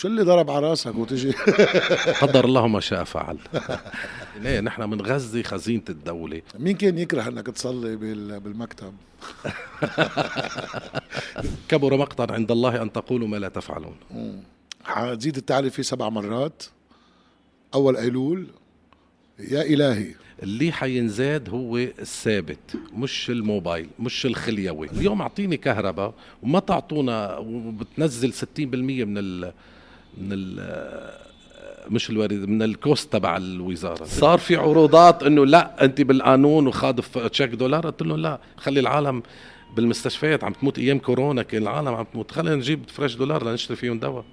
شو اللي ضرب على راسك وتجي؟ قدر الله ما شاء فعل. ليه نحن بنغذي خزينة الدولة. مين كان يكره إنك تصلي بالمكتب؟ كبر مقتا عند الله أن تقولوا ما لا تفعلون. حتزيد التعرفه سبع مرات. أول ايلول يا إلهي. اللي حينزاد هو الثابت مش الموبايل مش الخليوي. اليوم أعطيني كهرباء وما تعطونا وبتنزل 60% من ال من ال مش الوريد من الكوست تبع الوزارة. صار في عروضات إنه لا أنت بالقانون وخاض تشيك دولار. قلت له لا خلي العالم بالمستشفيات عم تموت أيام كورونا كان العالم عم تموت. خلينا نجيب فريش دولار لنشتري فيهم دواء.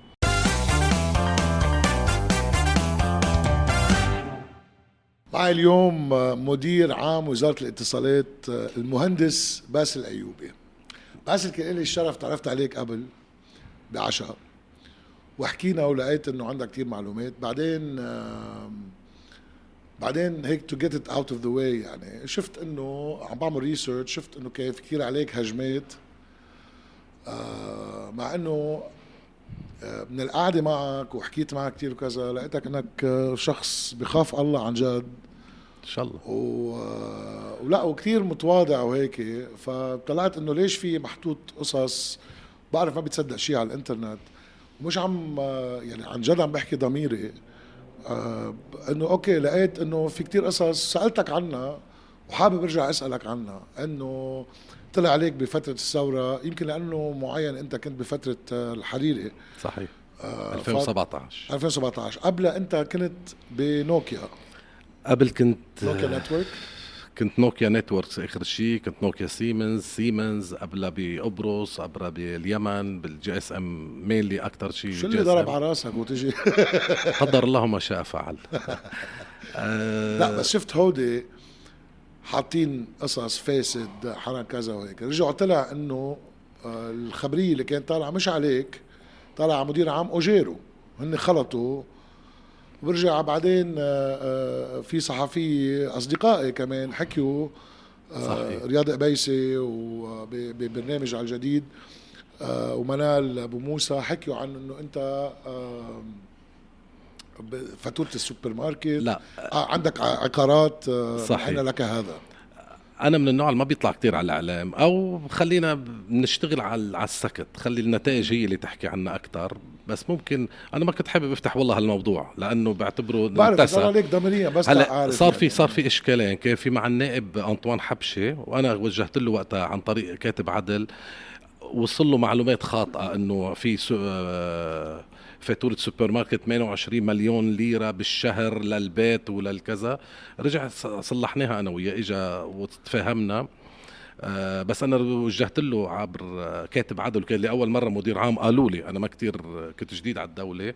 معي اليوم مدير عام وزارة الاتصالات المهندس باسل أيوبي. باسل كان لي الشرف تعرفت عليك قبل بعشاء وحكينا ولقيت إنه عندك كثير معلومات. بعدين بعدين هيك to get it out of the way يعني شفت إنه عم بعمل research شفت إنه في كثير عليك هجمات. آه، مع إنه آه، من القعدة معك وحكيت معك كثير وكذا لقيتك إنك شخص بخاف الله عن جد. إن شاء الله. و... ولا وكثير متواضع وهيك. فطلعت إنه ليش في محطوط قصص؟ بعرف ما بتصدق شيء على الإنترنت. ومش عم يعني عن جد عم بحكي ضميري. آه انه أوكي لقيت انه في كتير قصص سألتك عنها وحابب ارجع اسألك عنها. انه طلع عليك بفترة الثورة يمكن لأنه معين انت كنت بفترة الحريري. صحيح. آه 2017 2017 قبلها انت كنت بنوكيا. قبل كنت Nokia Network. كنت Nokia Networks آخر شيء كنت Nokia Siemens Siemens قبلها بقبرص قبلها باليمن بال GSM mainly أكثر شيء شو اللي ضرب على راسك وتجي قدر الله ما شاء فعل. لا بس شفت هودي حاطين قصص فاسد حرام كذا وهيك. رجعوا طلع إنه آه، الخبرية اللي كانت طالعه مش عليك طالعه مدير عام أوجيرو. هن خلطوا برجع بعدين آه، آه، في صحفي أصدقائي كمان حكيوا آه، صحيح. رياض قبيسي وببرنامج على الجديد ومنال أبو موسى حكيوا عن إنه أنت فاتورة السوبر ماركت. لا. عندك عقارات صحيح. لك هذا. أنا من النوع اللي ما بيطلع كتير على الإعلام أو خلينا نشتغل على على السكت خلي النتائج هي اللي تحكي عنا أكثر بس ممكن أنا ما كنت حابب أفتح والله هالموضوع لأنه بعتبره بعرف عليك ضمنيا بس هلا صار في يعني. صار في اشكالين كان في مع النائب أنطوان حبشة وأنا وجهت له وقتها عن طريق كاتب عدل وصل له معلومات خاطئة إنه في so آه فاتورة سوبر ماركت 28 مليون ليرة بالشهر للبيت وللكذا. رجع صلحناها أنا وياه إجا وتفاهمنا. آه بس أنا وجهت له عبر كاتب عدل كان لي أول مرة مدير عام قالوا لي أنا ما كتير كنت جديد على الدولة.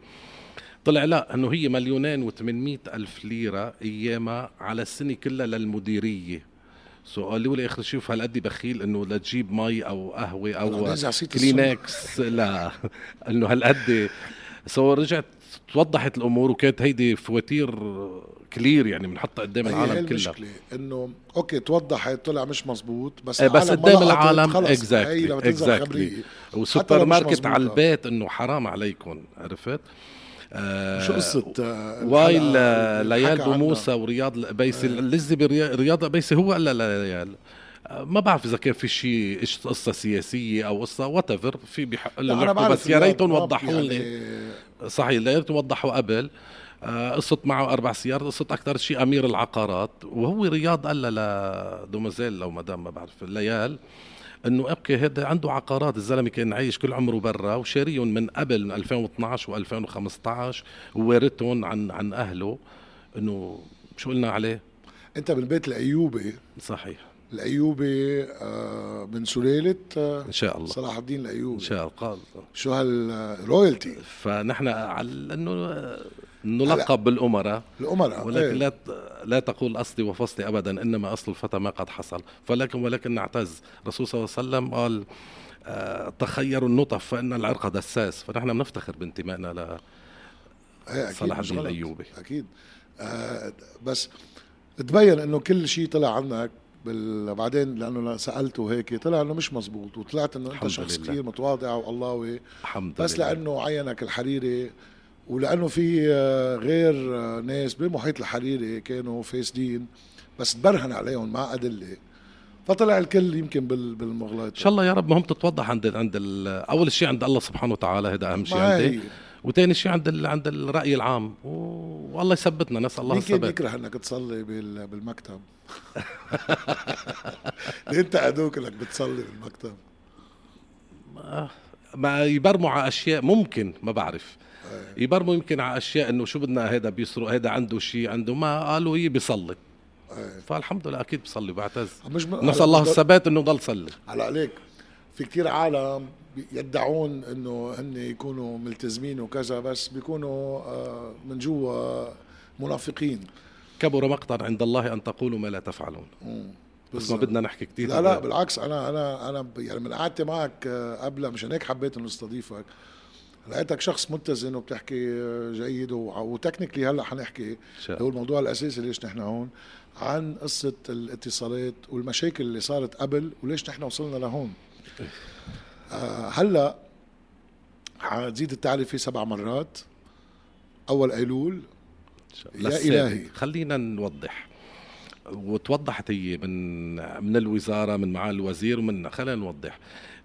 طلع لا إنه هي مليونين و800 ألف ليرة أيامها على السنة كلها للمديرية. so قالوا لي اخر شوف هالقد بخيل إنه لتجيب مي أو قهوة أو كلينكس لا. إنه هالقد so رجعت توضحت الأمور وكانت هيدي فواتير clear يعني بنحطها قدام العالم كلها إنه OK توضحت طلع مش مزبوط بس بس قدام العالم exactly exactly وسوبر ماركت على البيت إنه حرام عليكم عرفت؟ آه شو قصة آه وايل ليال بوموسى ورياض القبيسي آه. اللي برياض القبيسي هو ولا ليال ما بعرف إذا كان في شيء قصة سياسية أو قصة what في بحق لهم بس يا ريتهم وضحوا لي يعني صحيح يا ريتهم وضحوا قبل. آه، قصت معه أربع سيارات قصت أكثر شيء أمير العقارات. وهو رياض قال لدومازيل أو مدام ما بعرف ليال إنه أوكي هذا عنده عقارات الزلمة كان عايش كل عمره برا وشاريهم من قبل من 2012 و2015 ووارثهم عن عن أهله. إنه شو قلنا عليه؟ أنت بالبيت الأيوبي صحيح. الأيوبي آه، من سلالة آه، إن شاء الله. صلاح الدين الأيوبي. إن شاء الله. شو هالرويالتي فنحن على إنه نلقب بالأمراء. الأمراء ولكن إيه. لا لا تقول أصلي وفصلي ابدا إنما أصل الفتى ما قد حصل. فلكن ولكن نعتز. الرسول صلى الله عليه وسلم قال آه تخيروا النطف فإن العرق دساس. فنحن بنفتخر بانتمائنا ل إيه، صلاح الدين الأيوبي. أكيد. آه بس تبين إنه كل شيء طلع عنك. بال... بعدين لأنه سألته هيك طلع إنه مش مزبوط وطلعت إنه أنت شخص كثير متواضع والله الحمد بس لله. لأنه عينك الحريري ولأنه في آه، غير آه، ناس بمحيط الحريري كانوا فاسدين بس تبرهن عليهم مع أدلة. فطلع الكل يمكن بالمغلطه إن شاء الله يا رب مهم تتوضح عند عند أول شيء عند الله سبحانه وتعالى هذا أهم شيء عندي. وثاني شيء عند عند الرأي العام. والله يثبتنا نسأل الله الثبات. يكره إنك تصلي بالمكتب. أنت ادوك إنك بتصلي بالمكتب. ما يبرموا على أشياء ممكن ما بعرف. يبرموا يمكن على أشياء إنه شو بدنا هذا بيسرق هذا عنده شيء عنده ما قالوا هي بيصلي. فالحمد لله أكيد بصلي بعتز مش م... نسأل الله الثبات إنه ضل صلي على عليك. في كتير عالم يدعون إنه هن يكونوا ملتزمين وكذا بس بيكونوا آه، من جوا منافقين. كبر مقتا عند الله أن تقولوا ما لا تفعلون. بس ما بدنا نحكي كثير لا لا بالعكس أنا أنا أنا يعني من قعدتي معك آه، قبل مشان هيك حبيت إنه أستضيفك. لقيتك شخص متزن وبتحكي آه، جيد وتكنيكلي هلأ حنحكي هو الموضوع الأساسي ليش نحن هون عن قصة الاتصالات والمشاكل اللي صارت قبل وليش نحن وصلنا لهون. آه هلا حتزيد التعرفه سبع مرات. أول ايلول يا إلهي. خلينا نوضح. وتوضحت هي من من الوزارة من معالي الوزير ومن خلينا نوضح.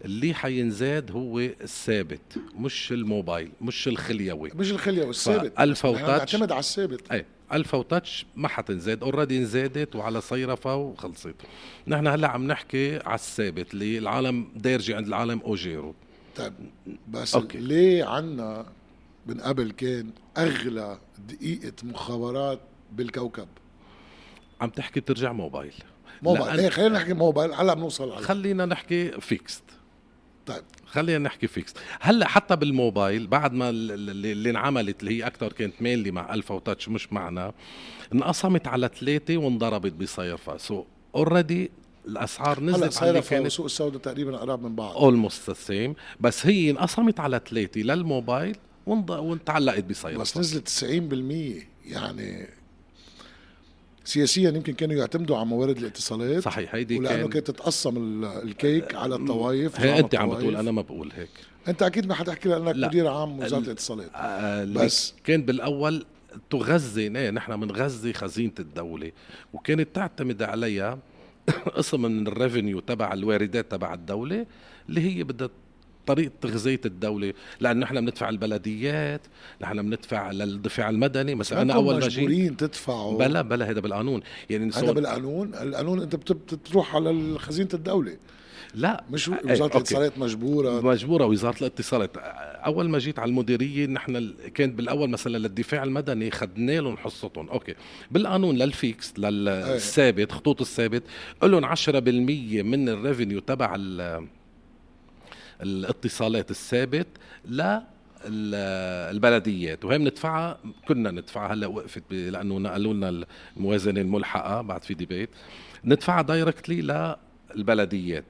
اللي حينزاد هو الثابت مش الموبايل مش الخليوي. مش الخليوي الثابت. الفا وتاتش نعتمد على الثابت. اي الفا وتاتش ما حتنزاد already انزادت وعلى صيرفة وخلصت. نحن هلأ عم نحكي على الثابت اللي العالم دارجه عند العالم أوجيرو. طيب بس OK. ليه عنا من قبل كان أغلى دقيقة مخابرات بالكوكب؟ عم تحكي ترجع موبايل. موبايل. إيه خلينا نحكي موبايل هلأ بنوصل خلينا نحكي fixed طيب. خلينا نحكي فيكس هلأ حتى بالموبايل بعد ما اللي, اللي انعملت اللي هي أكثر كانت mainly مع الفا وتاتش مش معنا انقسمت على ثلاثة وانضربت بصيرفا so already الأسعار نزلت على كانت والسوق السوداء تقريبا قراب من بعض. almost same بس هي انقسمت على ثلاثة للموبايل وانتعلقت بصيرفا بس نزلت 90% يعني سياسيا يمكن كانوا يعتمدوا على موارد الاتصالات صحيح هيدي ولأنه كان كانت تتقسم الكيك على الطوائف هي أنت عم بتقول أنا ما بقول هيك. أنت أكيد ما حتحكي لأنك مدير عام وزارة الاتصالات. آه بس. كان بالأول تغذي نحن بنغذي خزينة الدولة وكانت تعتمد عليها قسم من ال revenue تبع الواردات تبع الدولة اللي هي بدها طريقة تغذية الدولة لأنه نحن بندفع البلديات نحن بندفع للدفاع المدني. مثلا أنا أول ما مجبورين تدفعوا. بلا بلا هذا بالقانون. يعني هذا بالقانون؟ القانون أنت بتروح على خزينة الدولة. لا مش إيه، وزارة الاتصالات مجبورة؟ مجبورة وزارة الاتصالات. أول ما جيت على المديرية نحن كانت بالأول مثلا للدفاع المدني خدنا لهم حصتهم. OK. بالقانون للفيكس للثابت خطوط الثابت لهم 10% من ال revenue تبع الاتصالات الثابت ل البلديات. وهي بندفعها كنا ندفعها هلا وقفت لأنه نقلوا لنا الموازنة الملحقة بعد في debate. ندفعها directly للبلديات.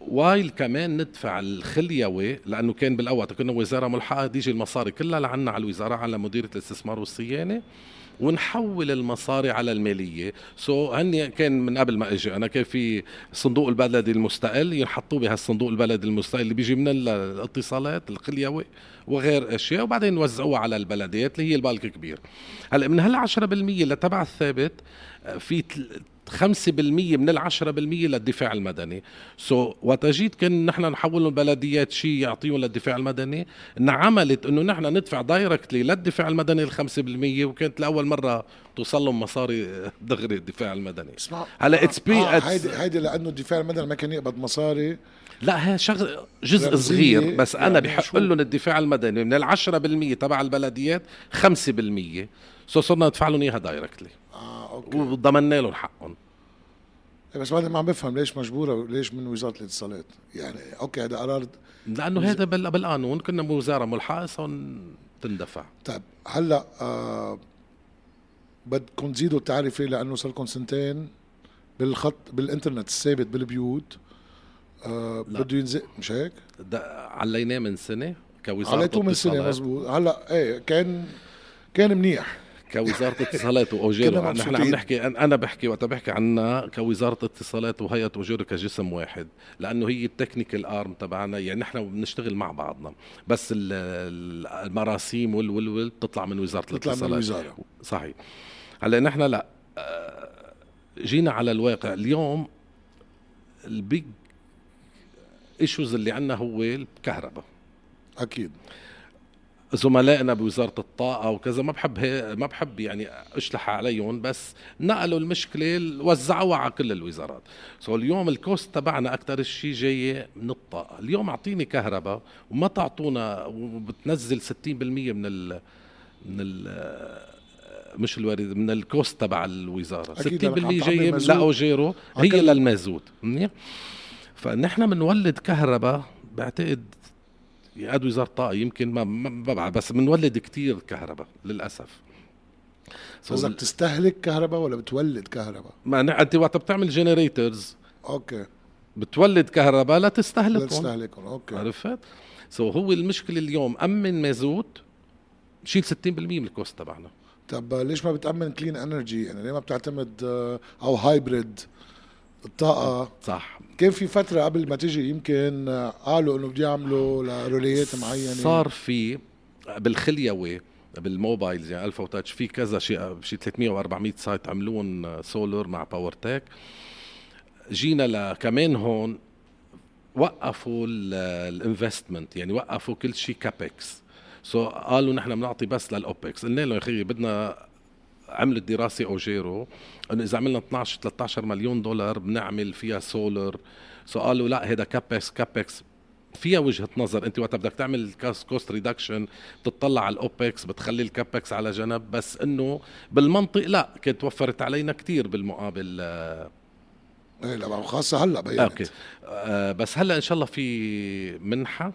while كمان ندفع الخليوي لأنه كان بالأول كنا وزارة ملحقة تيجي المصاري كلها لعنا على الوزارة على مديريه الاستثمار والصيانة. ونحول المصاري على المالية. so هني كان من قبل ما إجي أنا كان في صندوق البلدي المستقل ينحطوا بهالصندوق البلدي المستقل اللي بيجي من الاتصالات الخليوي وغير أشياء وبعدين وزعوها على البلديات اللي هي ال bulk كبير هلأ من هال 10% اللي تبع الثابت في 5% من ال 10% للدفاع المدني. so, وقت كان نحن نحول البلديات شيء يعطيهم للدفاع المدني. انعملت إنه نحن ندفع directly للدفاع المدني ال 5% وكانت لأول مرة توصل لهم مصاري دغري الدفاع المدني. هلا it's be هيدي هيدي لأنه الدفاع المدني ما كان يقبض مصاري. لا هي شغل جزء صغير بس يعني أنا بحق لهم الدفاع المدني. من ال 10% تبع البلديات 5% so صرنا ندفع لهم اياها directly OK وضمنا لهم حقهم بس بعدين ما عم بفهم ليش مجبوره ليش من وزاره الاتصالات يعني OK هذا قرار لأنه وز... هذا بالقانون كنا بوزاره ملحقه تندفع طيب هلا آه بدكم تزيدوا التعرفه لأنه صار لكم سنتين بالخط بالانترنت الثابت بالبيوت آه بده ينزل مش هيك؟ عليناه من سنه كوزاره عليتوه من سنه مزبوط هلا إيه كان كان منيح كوزارة اتصالات وأوجيرو. نحن عم نحكي أنا بحكي وقت بحكي عنا كوزارة اتصالات وهيئة أوجيرو كجسم واحد لأنه هي ال technical arm تبعنا يعني نحن بنشتغل مع بعضنا بس المراسيم وال وال بتطلع من وزارة الاتصالات بتطلع من الوزارة. صحيح. هلأ نحن لا آه، جينا على الواقع. اليوم ال big issues اللي عندنا هو الكهرباء. أكيد. زملائنا بوزارة الطاقة وكذا ما بحب ما بحب يعني أشلح عليهم بس نقلوا المشكلة وزعوها على كل الوزارات. so اليوم ال cost تبعنا أكثر شيء جاي من الطاقة. اليوم أعطيني كهرباء وما تعطونا وبتنزل 60% من ال من ال مش الوارد من ال cost تبع الوزارة. 60% جاي من لاوجيرو هي للمازوت منيح؟ فنحن بنولد كهرباء بعتقد قد وزاره الطاقه يمكن ما ما بس بنولد كتير كهرباء للأسف. قصدك تستهلك كهرباء ولا بتولد كهرباء؟ ما انت وقت بتعمل generators okay. بتولد كهرباء لا تستهلكهم. لا تستهلكهم okay. عرفت؟ so هو المشكلة اليوم أمن مازوت شيل 60% من ال cost تبعنا. طب ليش ما بتأمن clean energy يعني ليه ما بتعتمد آه، أو hybrid الطاقه صح. كان في فترة قبل ما تيجي يمكن قالوا إنه بده يعملوا لروليات معينة. صار في بالخليوي بالموبايلز يعني الفا وتاتش في كذا شيء شيء 300 و400 site عملوهم سولار مع Power Tech جينا لكمان هون وقفوا ال investment يعني وقفوا كل شيء capex so قالوا نحن بنعطي بس لل opex قلنا له يا أخي بدنا عملت دراسة اوجيرو إنه إذا عملنا 12 13 مليون دولار بنعمل فيها سولر so قالوا لا هذا capex capex فيها وجهة نظر. أنت وقت بدك تعمل cost reduction بتطلع على ال opex بتخلي ال capex على جنب. بس إنه بالمنطق لا كانت وفرت علينا كثير بالمقابل إيه لا خاصة هلأ بينت okay. آه بس هلأ إن شاء الله في منحة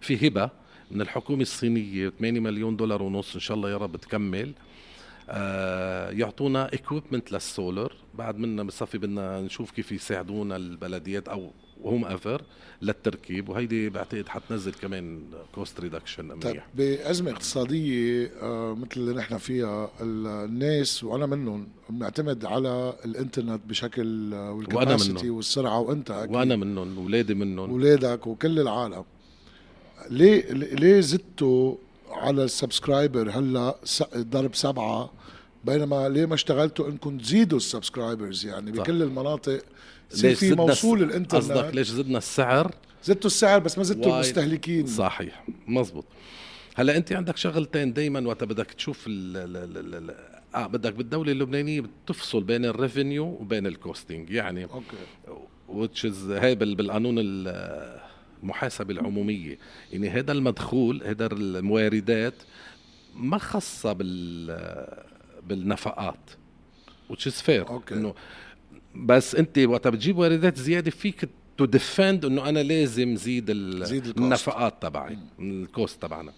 في هبة من الحكومة الصينية 8 مليون دولار ونص إن شاء الله يا رب تكمل. آه يعطونا equipment لل solar. بعد منا بصفي بدنا نشوف كيف يساعدونا البلديات أو whomever للتركيب وهيدي بعتقد حتنزل كمان cost reduction طيب بأزمة اقتصادية آه مثل اللي نحن فيها الناس وأنا منهم بنعتمد على الإنترنت بشكل آه، وال capacity والسرعة وأنت أكيد. وأنا منهم اولادي منهم. اولادك وكل العالم. ليه ليه زدتوا على ال subscriber هلا ضرب سبعة بينما ليه ما اشتغلتوا انكم تزيدوا ال subscribers؟ يعني. بكل المناطق. يصير في موصول الانترنت قصدك ليش زدنا السعر؟ زدتوا السعر بس ما زدتوا المستهلكين. صحيح. مزبوط هلا أنت عندك شغلتين دائما وقت بدك تشوف ال ال ال آه بدك بالدولة اللبنانية بتفصل بين ال revenue وبين ال costing يعني okay. Which هاي بالقانون المحاسبة العمومية. يعني هذا المدخول هذا المواردات ما خاصة بال بالنفقات fair okay. إنه بس أنت وقت بتجيب واردات زيادة فيك to defend إنه أنا لازم زيد, زيد النفقات تبعي ال cost تبعنا.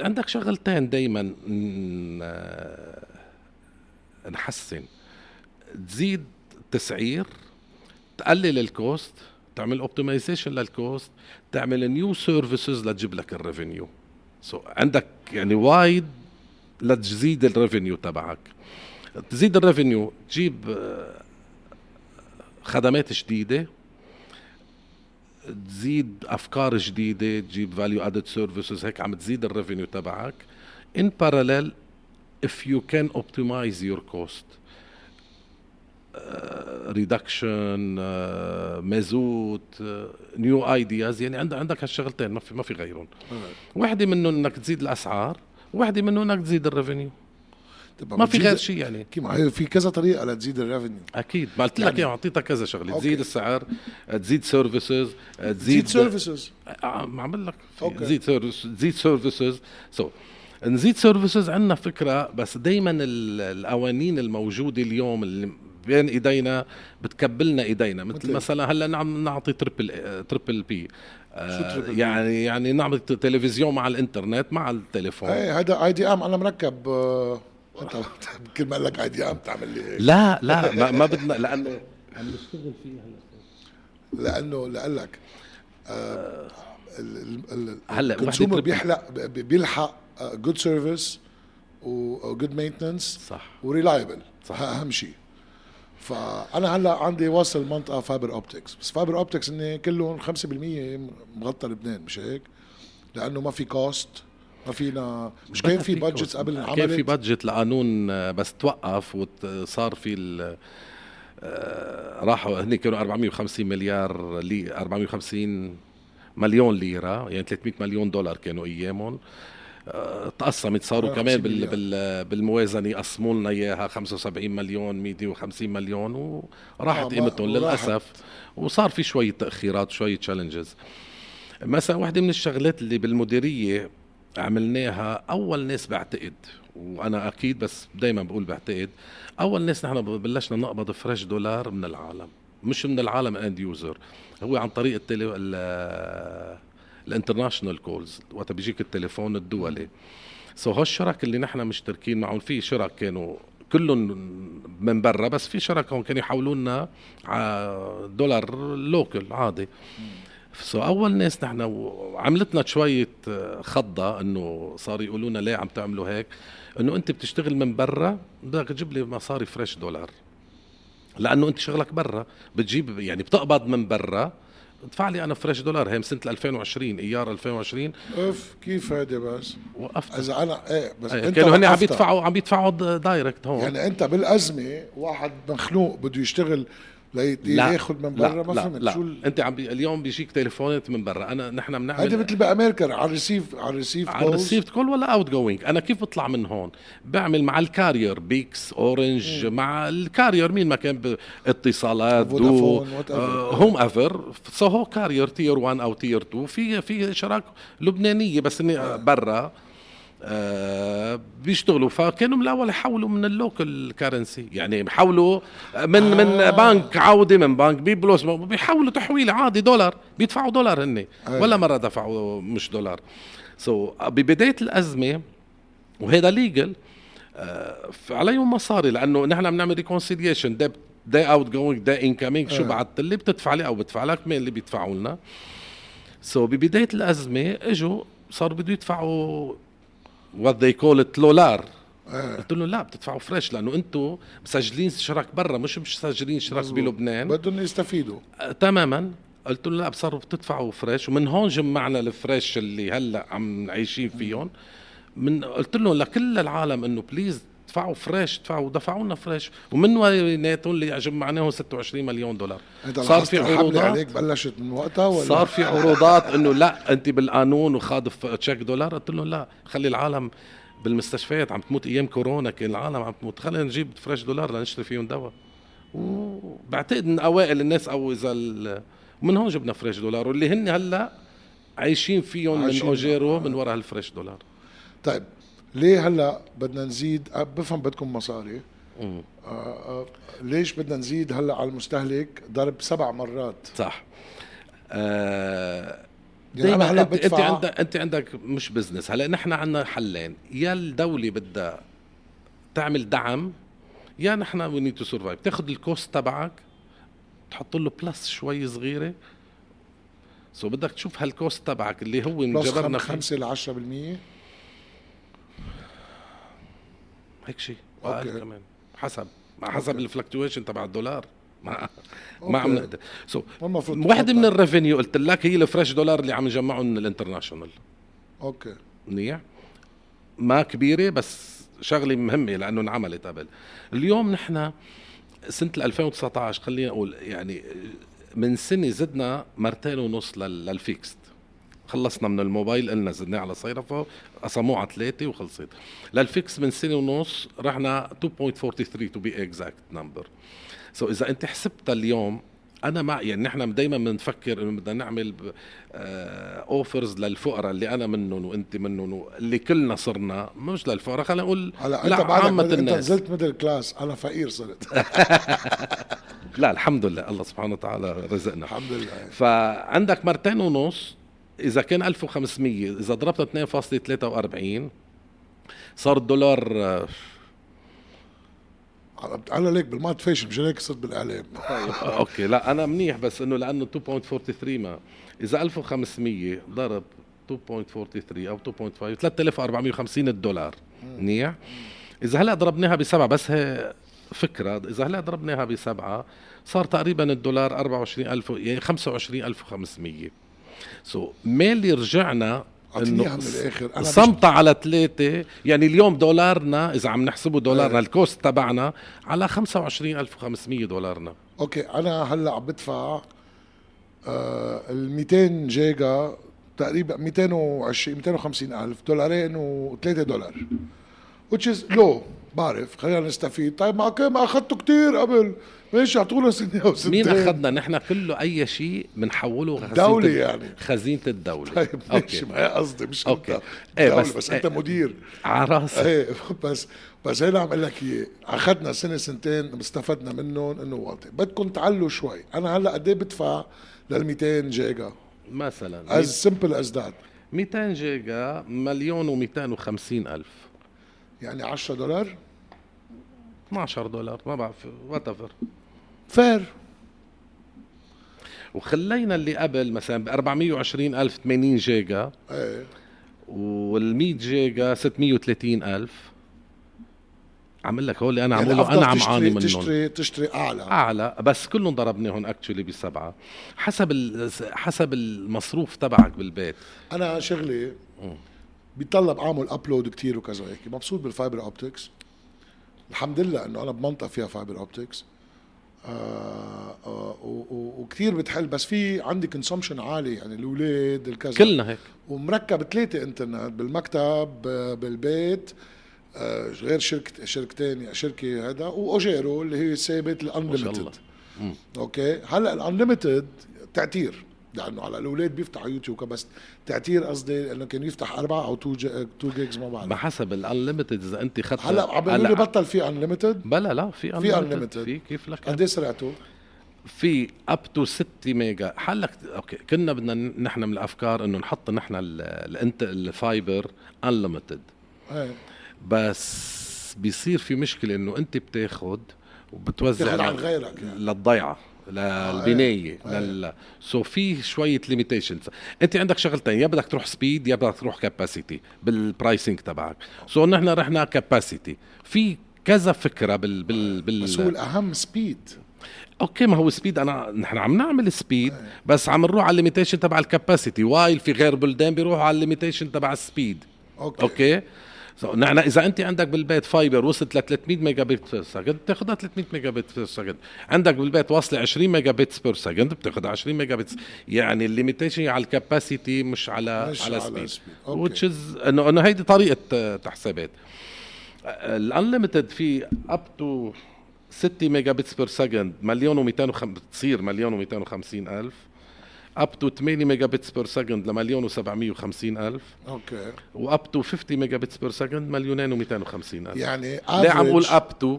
عندك شغلتين دائما نحسن. تزيد التسعير تقلل ال cost تعمل optimization لل cost تعمل new services لتجيب لك ال revenue so عندك يعني وايد لتزيد ال revenue تبعك. تزيد ال revenue تجيب آه، خدمات جديدة. تزيد أفكار جديدة تجيب value added services هيك عم تزيد ال revenue تبعك. In parallel if you can optimize your cost reduction مازوت new ideas يعني عندك عندك هالشغلتين ما في ما في غيرهم. وحدة منهم إنك تزيد الأسعار. وحده منهم انك تزيد ال revenue. ما في غير شيء يعني. في كذا طريقة لتزيد ال revenue. أكيد. ما قلت لك يعني اعطيتك كذا شغلة. تزيد السعر تزيد services تزيد services عم عمل لك. تزيد تزيد services so نزيد services عندنا فكرة بس دائما القوانين الموجودة اليوم اللي بين إيدينا بتكبلنا إيدينا. مثل مثلا هلأ نعم نعطي تربل تربل بي آه يعني يعني نعمل تلفزيون مع الإنترنت مع التليفون. إيه هذا آي دي آم أنا مركب آه كل ما لك آي دي آم تعمل لي هيك. لا لا ما, ما بدنا لأنه عم نشتغل فيه هلا لأنه لقال لك آه هلا الكونسيومر بيحلق بيلحق جود سيرفيس و good maintenance صح. و reliable صح. أهم شيء. فأنا هلأ عندي واصل منطقة fiber optics بس fiber optics إني كلهم 5% مغطى لبنان مش هيك؟ لأنه ما في cost ما فينا مش كان في budget قبل كان في انعملت budget لقانون آه، بس توقف وصار في ال- آه، راحوا هن كانوا 450 مليار لي 450 مليون ليرة يعني 300 مليون دولار كانوا أيامهم. تقسمت صاروا 450 كمان بال. بال بالموازنة يقسموا لنا إياها 75 مليون 150 مليون وراحت آه، قيمتهم. للأسف وصار في شوية تأخيرات شوية challenges مثلا واحدة من الشغلات اللي بالمديرية عملناها أول ناس بعتقد وأنا أكيد بس دايما بقول بعتقد أول ناس نحن بلشنا نقبض fresh دولار من العالم مش من العالم end user هو عن طريق التلي... ال- ال international calls وقت بيجيك التليفون الدولي. so هالشرك اللي نحن مشتركين معهم في شرك كانوا كلهم من برا بس في شرك هون كانوا يحولوا لنا على دولار local عادي. so أول ناس نحن وعملتنا شوية خضة إنه صار يقولوا لنا ليه عم تعملوا هيك؟ إنه أنت بتشتغل من برا بدك تجيب لي مصاري fresh دولار. لأنه أنت شغلك برا بتجيب يعني بتقبض من برا. ادفع لي أنا fresh دولار. هي سنة 2020 إيار 2020 أوف كيف هيدي بس؟ وقفت. إذا أنا إيه بس أيه أنت كانوا هن عم. يدفعوا عم يدفعوا direct هون. يعني أنت بالأزمة واحد مخنوق بده يشتغل لياخذ من برا ما لا فهمت لا. شو ال- أنت عم بي... اليوم بيجيك تليفونات من برا. أنا نحن بنعمل هيدي مثل بامريكا على ال receive على ال receive على ال received call ولا outgoing أنا كيف بطلع من هون؟ بعمل مع ال carrier. BICS Orange مع ال carrier. مين ما كان ب- اتصالات دو فودافون،. whomever so هو carrier tier 1 أو tier 2 في في شراك لبنانية بس إني برا. آه بيشتغلوا. فكانوا من الأول يحولوا من ال local currency. يعني بيحولوا من آه. من بنك عوده من بنك بيبلوس بيحولوا تحويل عادي دولار. بيدفعوا دولار هن ولا مرة دفعوا مش دولار. so so, ببداية الأزمة وهذا legal عليهم مصاري لأنه نحن بنعمل reconciliation the outgoing the incoming شو آه. بعت لي بتدفع لي أو بدفع لك مين اللي بيدفعوا لنا؟ so so, ببداية الأزمة إجوا صاروا بده يدفعوا what they call it دولار آه. قلت لهم لا بتدفعوا fresh لأنه أنتم مسجلين شرك برا مش مش مسجلين شرك مزبوط. بلبنان. بدهم يستفيدوا. آه، تماما. قلت له لا صاروا بتدفعوا fresh. ومن هون جمعنا ال fresh اللي هلأ عم عايشين فيهم. من قلت لهم لكل العالم إنه please دفعوا fresh دفعوا دفعوا لنا fresh. ومن ويناتهم اللي جمعناهم 26 مليون دولار. صار في عروضات عليك بلشت من وقتها ولا؟ صار في عروضات إنه لا أنت بالقانون وخود check دولار. قلت لهم لا خلي العالم بالمستشفيات عم تموت. أيام كورونا كان العالم عم تموت. خلينا نجيب fresh دولار لنشتري فيهم دواء. وبعتقد من أوائل الناس أو إذا ال- من هون جبنا fresh دولار. واللي هن هلأ عايشين فيهم من. أوجيرو من وراء هال fresh دولار. طيب ليه هلا بدنا نزيد؟ أه، بفهم بدكم مصاري. مم. آه آه ليش بدنا نزيد هلا على المستهلك؟ ضرب سبع مرات. صح. آه يعني دايما هلا انت, أنت بدفع- عندك أنت عندك مش business. هلا نحن عندنا حلين. يا الدولة بدها تعمل دعم يا نحن we need to survive تاخذ ال cost تبعك تحط له plus شوي صغيرة. سو بدك تشوف هال cost تبعك اللي هو plus fee. خمسة ل 10% هيك شيء. واقل كمان. حسب. مع حسب. ال fluctuation تبع الدولار. ما. ما عم نقدر. سو وحده من ال revenue قلت لك هي ال fresh دولار اللي عم نجمعهم من ال international. okay. منيح؟ ما كبيرة بس شغلة مهمة لأنه انعملت قبل. اليوم نحن سنة 2019 خلينا نقول يعني من سنة زدنا مرتين ونص لل- لل fixed. خلصنا من الموبايل قلنا زدناه على صيرفة قسموه على ثلاثة وخلصت. للفيكس من سنة ونص رحنا 2.43 to be exact number so إذا أنت حسبتها اليوم أنا مع يعني نحن دائما بنفكر إنه بدنا نعمل offers للفقراء اللي أنا منهم وأنت منهم اللي كلنا صرنا مش للفقراء خلينا نقول هلا أنت عامة مد- أنت الناس. نزلت middle class أنا فقير صرت. لا الحمد لله الله سبحانه وتعالى رزقنا. الحمد لله. فعندك مرتين ونص إذا كان 1500 إذا ضربتها 2.43 صار الدولار أنا ليك بال multiplication مش هيك صرت بالإعلام. okay. لا أنا منيح بس إنه لأنه 2.43 ما. إذا 1500 ضرب 2.43 أو 2.5 3450 الدولار. منيح؟ إذا هلأ ضربناها بسبعة بس هي فكرة إذا هلأ ضربناها بسبعة صار تقريبا الدولار 24000 يعني 25500 so so, مالي رجعنا إنه من الآخر. أنا قسمتها على ثلاثة. يعني اليوم دولارنا إذا عم نحسبه دولارنا أه. ال cost تبعنا على 25500 دولارنا. okay أنا هلأ عم بدفع آه ال 200 جيجا تقريبا 220 250 ألف دولارين و3 دولار which is low. بعرف خلينا نستفيد. طيب ما ما اخذته كثير قبل. ماشي اعطونا سنه أو سنتين مين اخذنا نحن كله أي شيء بنحوله دولة يعني. خزينة الدولة طيب ماشي ما هي قصدي مش okay. إيه بس بس أنت مدير. على راسي. إيه بس بس هيدا عم أقول لك اياه اخذنا سنة سنتين استفدنا منهم إنه واطي. بدكم تعلوا شوي. أنا هلأ قد إيه بدفع لل 200 جيجا؟ مثلا. as simple as that 200 جيجا مليون و250 ألف. يعني 10 دولار؟ 12 دولار ما بعرف whatever fair وخلينا اللي قبل مثلا ب 420 ألف 80 جيجا إيه. وال 100 جيجا 630 ألف. عم لك هول أنا يعني عم أنا عم عاني منهم. تشتري تشتري أعلى. أعلى بس كلهم ضربناهم actually بسبعة. حسب حسب المصروف تبعك بالبيت. أنا شغلي بيطلب أعمل upload كتير وكذا هيك. مبسوط بال fiber optics الحمد لله إنه أنا بمنطقة فيها fiber optics آه آه وكثير بتحل. بس في عندي consumption عالي يعني الأولاد الكذا. كلنا هيك. ومركب ثلاثة إنترنت بالمكتب بالبيت آه غير شركه شركتين شركة هذا وأوجيرو اللي هي ثابت ال unlimited okay؟ هلأ ال unlimited تعتير لأنه على الأولاد بيفتحوا يوتيوب بس تعتير قصدي إنه كان يفتح أربعة أو 2 2 gigs ما بعرف بحسب ال unlimited إذا أنت اخذت هلأ عم بيقولوا لي بطل في unlimited بلا لا في في unlimited في كيف لك؟ قد إيه سرعته؟ في up to 6 ميجا. حلك okay كنا بدنا نحن من الأفكار إنه نحط نحن الانت ال fiber unlimited بس بيصير في مشكلة إنه أنت بتاخذ وبتوزع عن غيرك يعني. للضيعة. للبنايه آه. لل so في شوية limitations أنت عندك شغلتين يا بدك تروح speed يا بدك تروح capacity بال pricing تبعك. so نحن رحنا capacity في كذا فكرة بال بال بال بس هو الأهم speed okay ما هو سبيد أنا نحن عم نعمل speed بس عم نروح على ال limitation تبع ال capacity while في غير بلدان بيروحوا على ال limitation تبع ال speed okay, okay؟ نحن إذا أنت عندك بالبيت fiber وصلت ل 300 megabit per second بتاخذها 300 megabit per second عندك بالبيت واصلة 20 megabit per second بتاخذها 20 ميجا بت يعني ال limitation على ال capacity مش على مش على, على speed which is انه إنه هيدي طريقة تحسيبات ال unlimited في up to 6 megabit per second مليون و200 بتصير مليون و250 ألف. up to 8 megabits per second لمليون و750 ألف. okay. و up to 50 megabits per second مليونين و250 ألف. يعني ليه عم بقول up to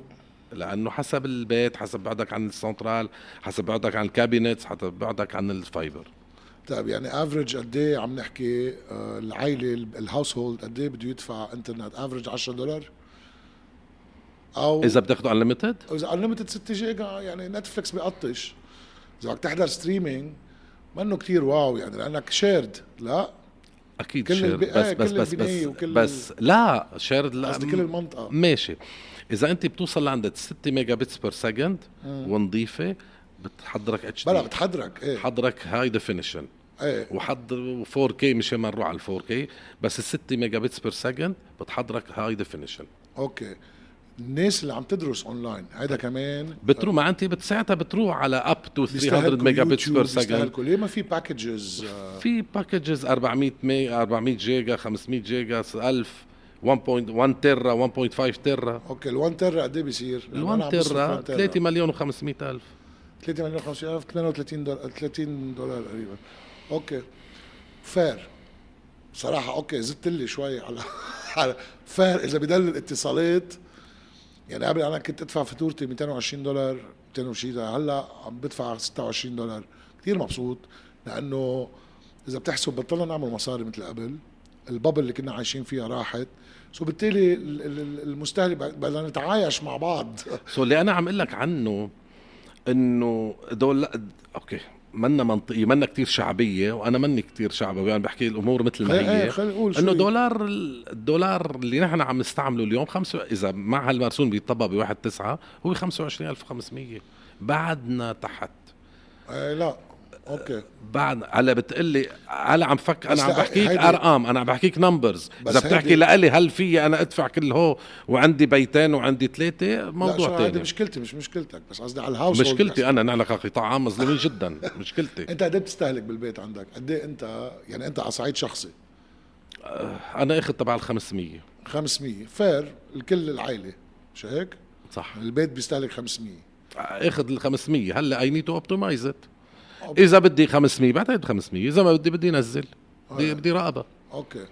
لأنه حسب البيت حسب بعدك عن السنترال حسب بعدك عن ال cabinets حسب بعدك عن ال fiber طيب يعني average قد إيه عم نحكي العائله ال household قد إيه بده يدفع انترنت average 10 دولار؟ أو إذا بتاخذوا unlimited إذا unlimited 6 جيجا يعني Netflix بيقطش. إذا بدك تحضر streaming منه كتير wow يعني لأنك shared لا. أكيد كل shared بس بس بس بس, وكل بس لا shared لا قصدي كل المنطقة. ماشي. إذا أنت بتوصل لعند 6 megabits per second ونظيفة بتحضرك HD بلا بتحضرك إيه. حضرك high definition إيه. وحضر 4K مش ما نروح على 4K بس ال 6 megabits per second بتحضرك high definition okay. الناس اللي عم تدرس اونلاين هيدا كمان بتروح ما انت ساعتها بتروح على up to 300 megabits per second ليه ما في packages في packages 400 مي 400 جيجا 500 جيجا 1000 1.1 تيرا 1.5 تيرا okay ال1 تيرا قد إيه بيصير؟ ال1 تيرا 3 مليون و500 ألف. 3 مليون و500 ألف 32 دولار 30 دولار تقريبا. okay fair صراحة okay زدت لي شوي على على fair إذا بدل الاتصالات يعني قبل أنا كنت أدفع فاتورتي 220 دولار 200 وشي هلأ عم بدفع 26 دولار. كثير مبسوط لأنه إذا بتحسب بطلنا نعمل مصاري مثل قبل. ال bubble اللي كنا عايشين فيها راحت. so بالتالي المستهلك بدنا نتعايش مع بعض. so اللي أنا عم أقول لك عنه إنه دول okay. منا منطقية منا كتير شعبية وأنا مني كتير شعبي يعني بحكي الأمور مثل ما هي. إنه دولار الدولار اللي نحن عم نستعمله اليوم خمسة إذا مع هالمرسوم بيطبق بواحد تسعة هو 25500 بعدنا تحت. إيه لا. okay. بعد هلا بتقلي هلا عم فك أنا عم بحكيك أرقام أنا عم بحكيك numbers إذا بتحكي لإلي هل في أنا أدفع كل هو وعندي بيتين وعندي ثلاثة؟ موضوع ثاني مشكلتي مش مشكلتك بس قصدي على ال house مشكلتي أنا نحن كقطاع عام مظلومين جدا مشكلتي. أنت قد إيه بتستهلك بالبيت عندك؟ قد إيه أنت يعني أنت على صعيد شخصي؟ آه، أنا أخذ تبع ال 500 500 fair لكل العائلة. مش هيك؟ صح. البيت بيستهلك 500 أخذ ال 500 هلا I need to optimize it إذا بدي 500 بعتقد 500 إذا ما بدي بدي انزل بدي آه. بدي راقبه okay.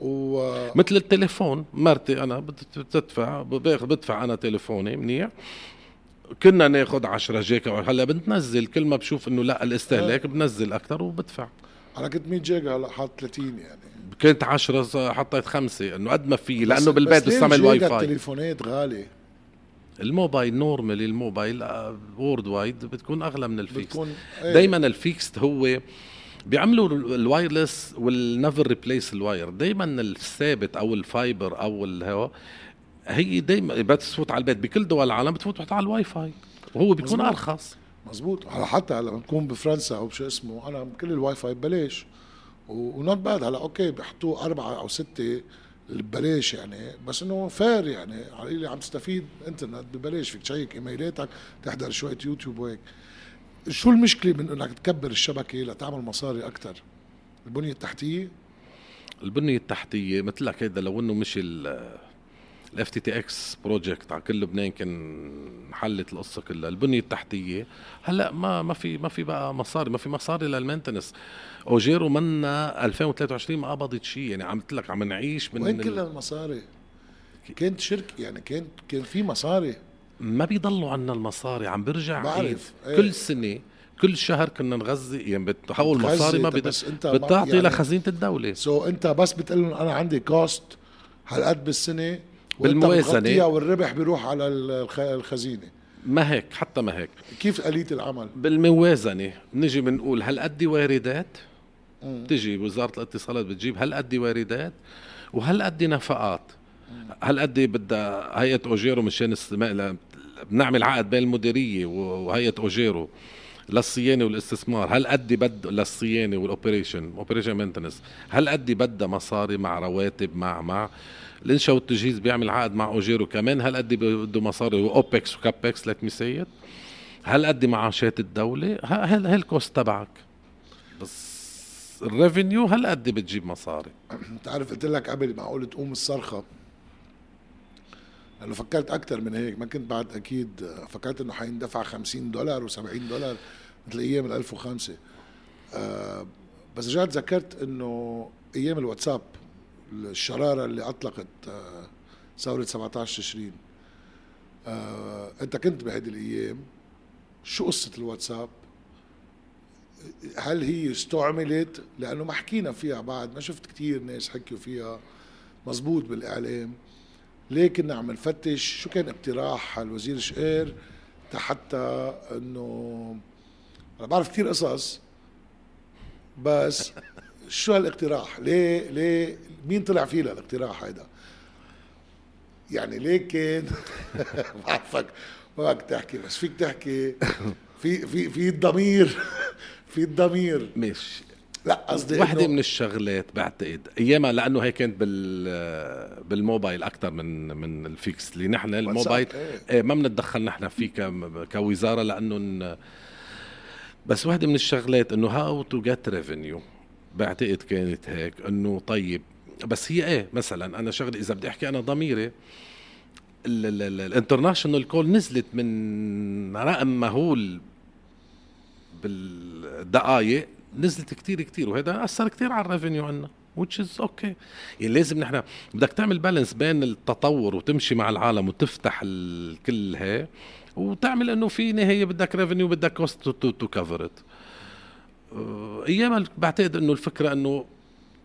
و مثل التليفون. مرتي أنا بتدفع بدفع أنا تليفوني منيح. كنا ناخذ 10 جيجا. هلأ بنتنزل كل ما بشوف إنه لأ الاستهلاك آه. بنزل أكثر وبدفع. أنا كنت 100 جيجا هلأ حاط 30 يعني. كنت 10 حطيت خمسة. إنه قد ما في لأنه بالبيت بستعمل واي فاي التليفونات غالي الموبايل normally الموبايل worldwide بتكون أغلى من الفيكس. بتكون إيه. دائما الفيكس هو بيعملوا ال wireless will never replace ال wire. دائما الثابت أو ال fiber أو الهواء هي دائما بتفوت على البيت. بكل دول العالم بتفوت على الواي فاي. وهو بيكون مزبوط. أرخص. مزبوط حتى لما بكون بفرنسا أو شو اسمه أنا كل الواي فاي ببلاش و not bad. هلا okay بيحطوه أربعة أو ستة ببلاش يعني بس إنه fair يعني. على اللي عم تستفيد انترنت ببلاش فيك ت check إيميلاتك تحضر شوية يوتيوب وهيك. شو المشكلة من إنك تكبر الشبكة لتعمل مصاري أكثر البنية التحتية؟ البنية التحتية مثل لك هيدا لو إنه مش ال FTTX project على كل لبنان كان حلت القصة كلها. البنية التحتية هلأ ما ما في ما في بقى مصاري ما في مصاري لل maintenance. أوجيرو منا 2023 ما قبضت شيء. يعني عم لك عم نعيش من وين كل المصاري؟ كانت شركه يعني كان كان في مصاري. ما بيضلوا عنا المصاري. عم برجع بعرف. إيه. كل سنة كل شهر كنا نغذي. يعني بتحول مصاري ما أنت بتعطي يعني لخزينة الدولة. so أنت بس بتقول لهم أنا عندي cost هالقد بالسنة بالموازنة. والربح بيروح على الخزينة. ما هيك حتى ما هيك. كيف آلية العمل؟ بالموازنة. بنجي بنقول هل قد واردات؟ بتجي وزارة الاتصالات بتجيب هل قد واردات؟ وهل قد نفقات؟ هل قد بدها هيئة أوجيرو مشان بنعمل عقد بين المديرية وهيئة أوجيرو للصيانة والاستثمار؟ هل قد بد للصيانة وال operation operation maintenance هل قد بدها مصاري مع رواتب مع مع الانشاء والتجهيز بيعمل عقد مع أوجيرو كمان. هل قد بده مصاري و OPEX و CAPEX let me هل قد معاشات الدولة؟ هل ال cost تبعك؟ بس ال revenue هل قد بتجيب مصاري؟ انت عارف قلت لك قبل معقول تقوم الصرخة. لأنه فكرت أكثر من هيك. ما كنت بعد أكيد فكرت إنه حيندفع 50 دولار و70 دولار مثل أيام ال 1005 آه بس رجعت ذكرت إنه أيام الواتساب الشرارة اللي أطلقت آه ثورة 17 تشرين آه أنت كنت بهذه الأيام. شو قصة الواتساب؟ هل هي استعملت؟ لأنه ما حكينا فيها بعد ما شفت كثير ناس حكوا فيها. مزبوط بالإعلام. لكن عم نفتش شو كان اقتراح الوزير شقير حتى انه أنا بعرف كثير قصص بس شو هالاقتراح؟ ليه ليه مين طلع فيه الاقتراح هيدا؟ يعني ليه كان؟ بعرفك ما بدك تحكي بس فيك تحكي. في في في الضمير في الضمير. مش لا قصدي وحده من الشغلات بعتقد أيامها لأنه هي كانت بال بالموبايل أكثر من من الفيكس اللي نحن الموبايل إيه. إيه ما بنتدخل نحن فيه كوزارة لأنه بس وحده من الشغلات إنه how to get revenue بعتقد كانت هيك إنه طيب بس هي إيه مثلا أنا شغلي إذا بدي أحكي أنا ضميري ال international call نزلت من رقم مهول بالدقائق نزلت كتير كتير وهذا أثر كتير على ال revenue عنا which is okay. يعني لازم نحن بدك تعمل balance بين التطور وتمشي مع العالم وتفتح الكل هي وتعمل إنه في نهاية بدك revenue بدك cost to cover it أيام بعتقد إنه الفكرة إنه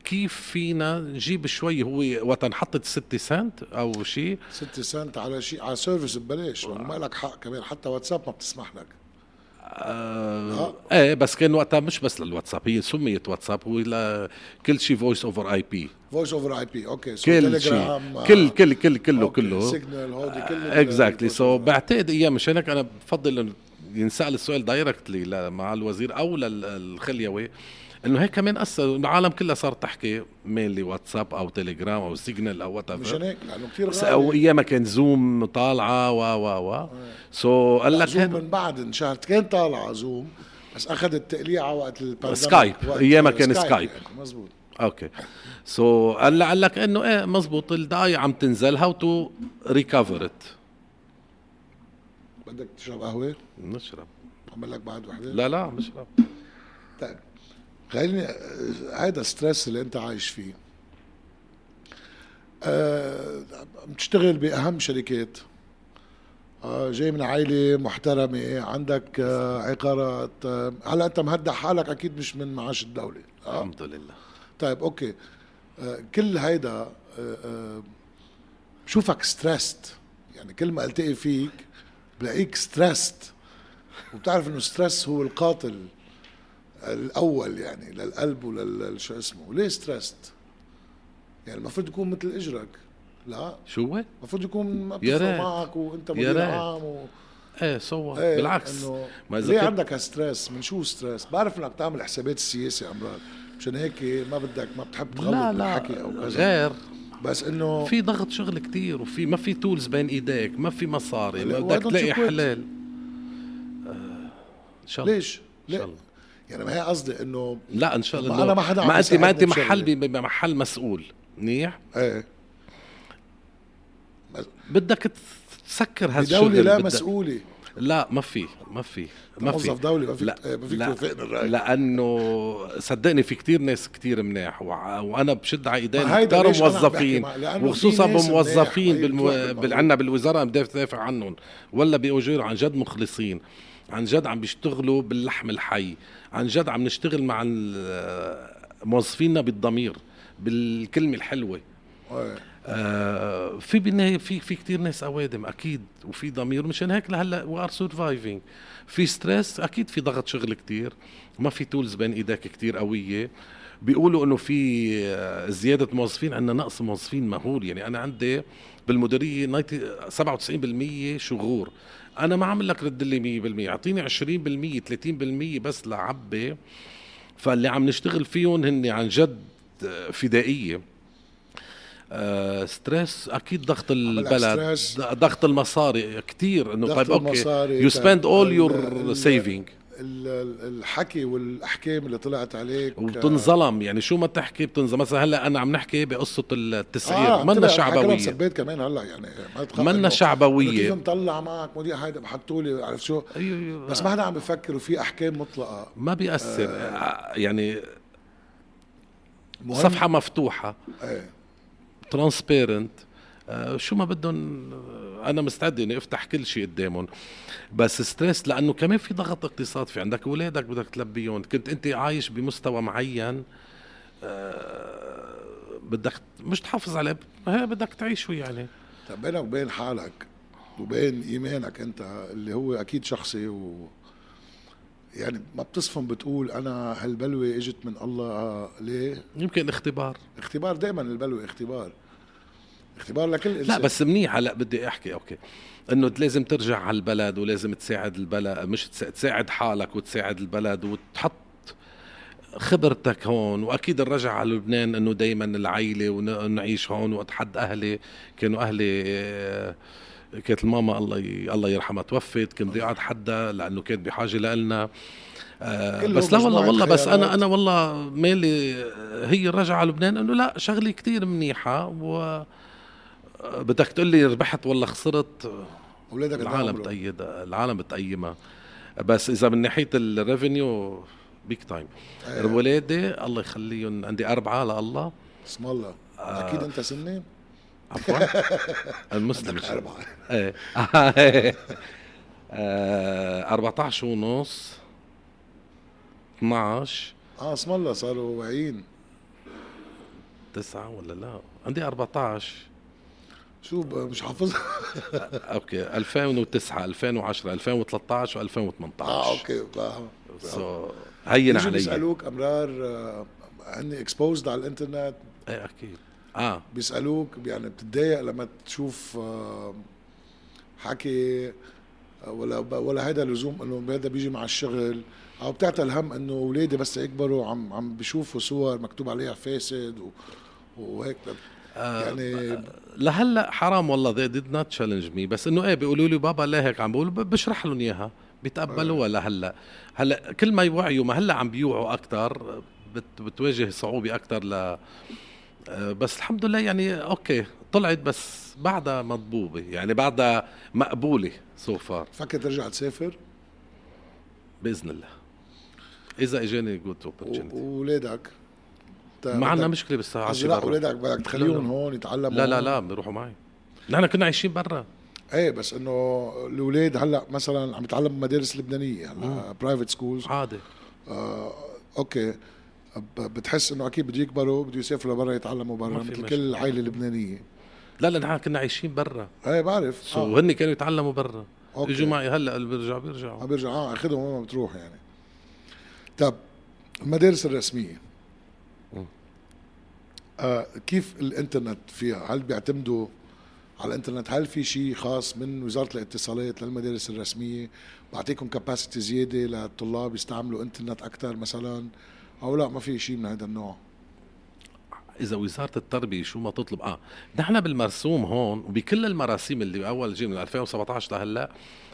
كيف فينا نجيب شوي هو وقت نحطت 6 سنت أو شيء 6 سنت على شيء على service ببلاش ما لك حق كمان حتى واتساب ما بتسمح لك. آه, آه. إيه بس كان وقتها مش بس للواتساب هي سميت واتساب هو كل شيء فويس اوفر اي بي فويس اوفر اي بي أوكي سو كل شيء آه، كل كل كل كله. كله. سيجنال هودي كله اكزاكتلي سو بعتقد أيام مشان هيك أنا بفضل إنه ينسأل السؤال directly مع الوزير أو للخليوي إنه هيك كمان أثر العالم كلها صارت تحكي mainly واتساب أو تليجرام أو سيجنال أو وات مشان هيك؟ لأنه كثير غالي. أو ايامها كان زوم طالعة و و و. so قال لك زوم من بعد انشهرت. كان طالعة زوم بس أخذت تقليعه وقت ال pandemic سكايب ايامها كان سكايب. يعني مزبوط okay. so, قال قال لك إنه إيه مزبوط الدقايق عم تنزل. how to recover it بدك تشرب قهوة؟ نشرب. اعمل لك بعد وحدة؟ لا لا بشرب. طيب خليني هذا stress اللي انت عايش فيه. أه بتشتغل بأهم شركات. أه جاي من عائلة محترمة عندك أه عقارات. أه هلا انت مهدع حالك أكيد مش من معاش الدولة. أه. الحمد لله. طيب okay. أه كل هيدا أه أه بشوفك stressed يعني كل ما ألتقي فيك بلاقيك stressed وبتعرف إنه stress هو القاتل الأول يعني للقلب ولل شو اسمه. ليه stressed يعني المفروض يكون مثل إجرك. لا. شو هو؟ المفروض يكون ما معك وأنت مدير عام و... إيه سوا إيه بالعكس. ما ليه عندك ستريس من شو ستريس بعرف إنك تعمل حسابات السياسة امرار مشان هيك ما بدك ما بتحب تغلط بالحكي أو كذا. غير. بس إنه في ضغط شغل كتير وفي ما في تولز بين إيديك ما في مصاري بدك تلاقي حلال. آه إن شاء الله. ليش؟ ليه؟ يعني ما هي قصدي إنه لا إن شاء الله. ما أنا ما حدا ما انت ما أنت محل بمحل مسؤول. منيح؟ إيه. بدك تسكر هالشغل بدولة لا مسؤولة. لا ما في ما في ما في. موظف دولي ما في لا ما فيك توافقني لأنه صدقني في كتير ناس كتير مناح وأنا بشد على ايدين كتار موظفين وخصوصا بموظفين. بال... عنا بالوزارة بدي دافع عنهم. ولاد أوجيرو عن جد مخلصين. عن جد عم بيشتغلوا باللحم الحي. عن جد عم نشتغل مع موظفينا بالضمير بالكلمة الحلوة. آه في بالنهاية في في كثير ناس أوادم أكيد وفي ضمير مشان هيك لهلا we are surviving في stress أكيد في ضغط شغل كثير ما في tools بين إيدك كثير قوية. بيقولوا إنه في آه، زيادة موظفين عندنا نقص موظفين مهول. يعني أنا عندي بالمديرية 97% شغور. أنا ما عامل لك رد لي 100% أعطيني 20% 30% بس لعبي فاللي عم نشتغل فيهم هن عن جد فدائية. آه stress أكيد ضغط البلد ضغط المصاري كثير إنه طيب okay. you spend all your saving الحكي والأحكام اللي طلعت عليك. وبتنظلم. يعني شو ما تحكي بتنظلم. مثلا هلأ أنا عم نحكي بقصة التسعير. آه منا شعبوية. سبيت كمان هلأ يعني ما منا شعبوية. كيف مطلع معك؟ مدير هيدا بحطوا لي عرفت شو؟ أيوه أيوه. بس ما حدا عم بفكر وفي أحكام مطلقة. ما بيأثر. آه. يعني صفحة مفتوحة. إيه. transparent آه شو ما بدهم أنا مستعد إني أفتح كل شيء قدامهم. بس stress لأنه كمان في ضغط اقتصاد. في عندك أولادك بدك تلبيهم. كنت أنت عايش بمستوى معين آه بدك مش تحافظ عليه بدك تعيشه يعني. طيب بينك وبين حالك وبين إيمانك أنت اللي هو أكيد شخصي و يعني ما بتصفن بتقول أنا هالبلوة إجت من الله ليه؟ يمكن اختبار. اختبار دائما البلوة اختبار. اختبار لكل إنسان. لا بس منيح. هلا بدي أحكي أوكي. إنه لازم ترجع على البلد ولازم تساعد البلد مش تساعد حالك وتساعد البلد وتحط خبرتك هون. وأكيد الرجع على لبنان إنه دائما العيلة ونعيش هون وقت حد أهلي كانوا أهلي آه، كانت الماما الله الله يرحمها توفت كنت بدي أقعد حدا لأنه كانت بحاجة لنا آه بس لا والله والله بس أنا أنا والله مالي هي الرجعه على لبنان إنه لا شغلة كتير منيحة و بدك تقول لي ربحت ولا خسرت. أولادك العالم بتأيد العالم بتقيمها بس إذا من ناحية ال revenue big time ولادي الله يخليهم عندي أربعة لله. اسم الله. آه. أكيد أنت سنين عفوا. المسلم أربعة. إيه. 14 آه، ونص. 12 آه اسم الله صاروا واعيين. تسعة ولا لا؟ عندي 14 شو مش حافظها okay 2009 2010 2013 و2018 آه okay so هين علي. بيسالوك أمرار آه، هني exposed على الإنترنت. إيه أكيد. آه. بيسألوك يعني بتتضايق لما تشوف آه، حكي آه، ولا ولا هذا لزوم إنه هذا بيجي مع الشغل أو بتعتل هم إنه اولادي بس يكبروا عم عم بيشوفوا صور مكتوب عليها فاسد وهيك. آه، يعني لهلأ حرام والله they did not challenge me بس إنه إيه بيقولوا لي بابا ليه هيك عم بقول بشرح لهم إياها بيتقبلوها آه. لهلأ. هلأ كل ما يوعيوا ما هلأ عم بيوعوا أكثر بت بتواجه صعوبة أكثر ل آه، بس الحمد لله يعني okay طلعت بس بعدها مضبوبه يعني بعدها مقبولة so far فكر ترجع تسافر؟ بإذن الله. إذا إجاني good opportunity واولادك ما عندنا مشكلة بالساعة لا اولادك بدك تخليهم هون يتعلموا لا لا لا بيروحوا معي. نحن كنا عايشين برا. إيه بس إنه الأولاد هلأ مثلا عم يتعلموا مدارس لبنانية هلأ private schools عادي. آه okay. بتحس إنه أكيد بده يكبروا بده يسافروا لبرا يتعلموا برا مثل كل العائلة اللبنانية. لا لا نحن كنا عايشين برا. إيه بعرف. so آه. هن كانوا يتعلموا برا. اجوا معي هلأ اللي بيرجعوا بيرجعوا. بيرجعوا آه أخذهم وين ما بتروح يعني. طب المدارس الرسمية. آه كيف الإنترنت فيها؟ هل بيعتمدوا على الإنترنت؟ هل في شيء خاص من وزارة الاتصالات للمدارس الرسمية؟ بعطيكم كاباسيتي زيادة للطلاب يستعملوا إنترنت أكثر مثلا؟ أو لا ما في شيء من هذا النوع. إذا وزارة التربية شو ما تطلب آه نحن بالمرسوم هون وبكل المراسيم اللي أول جي من 2017 لهلأ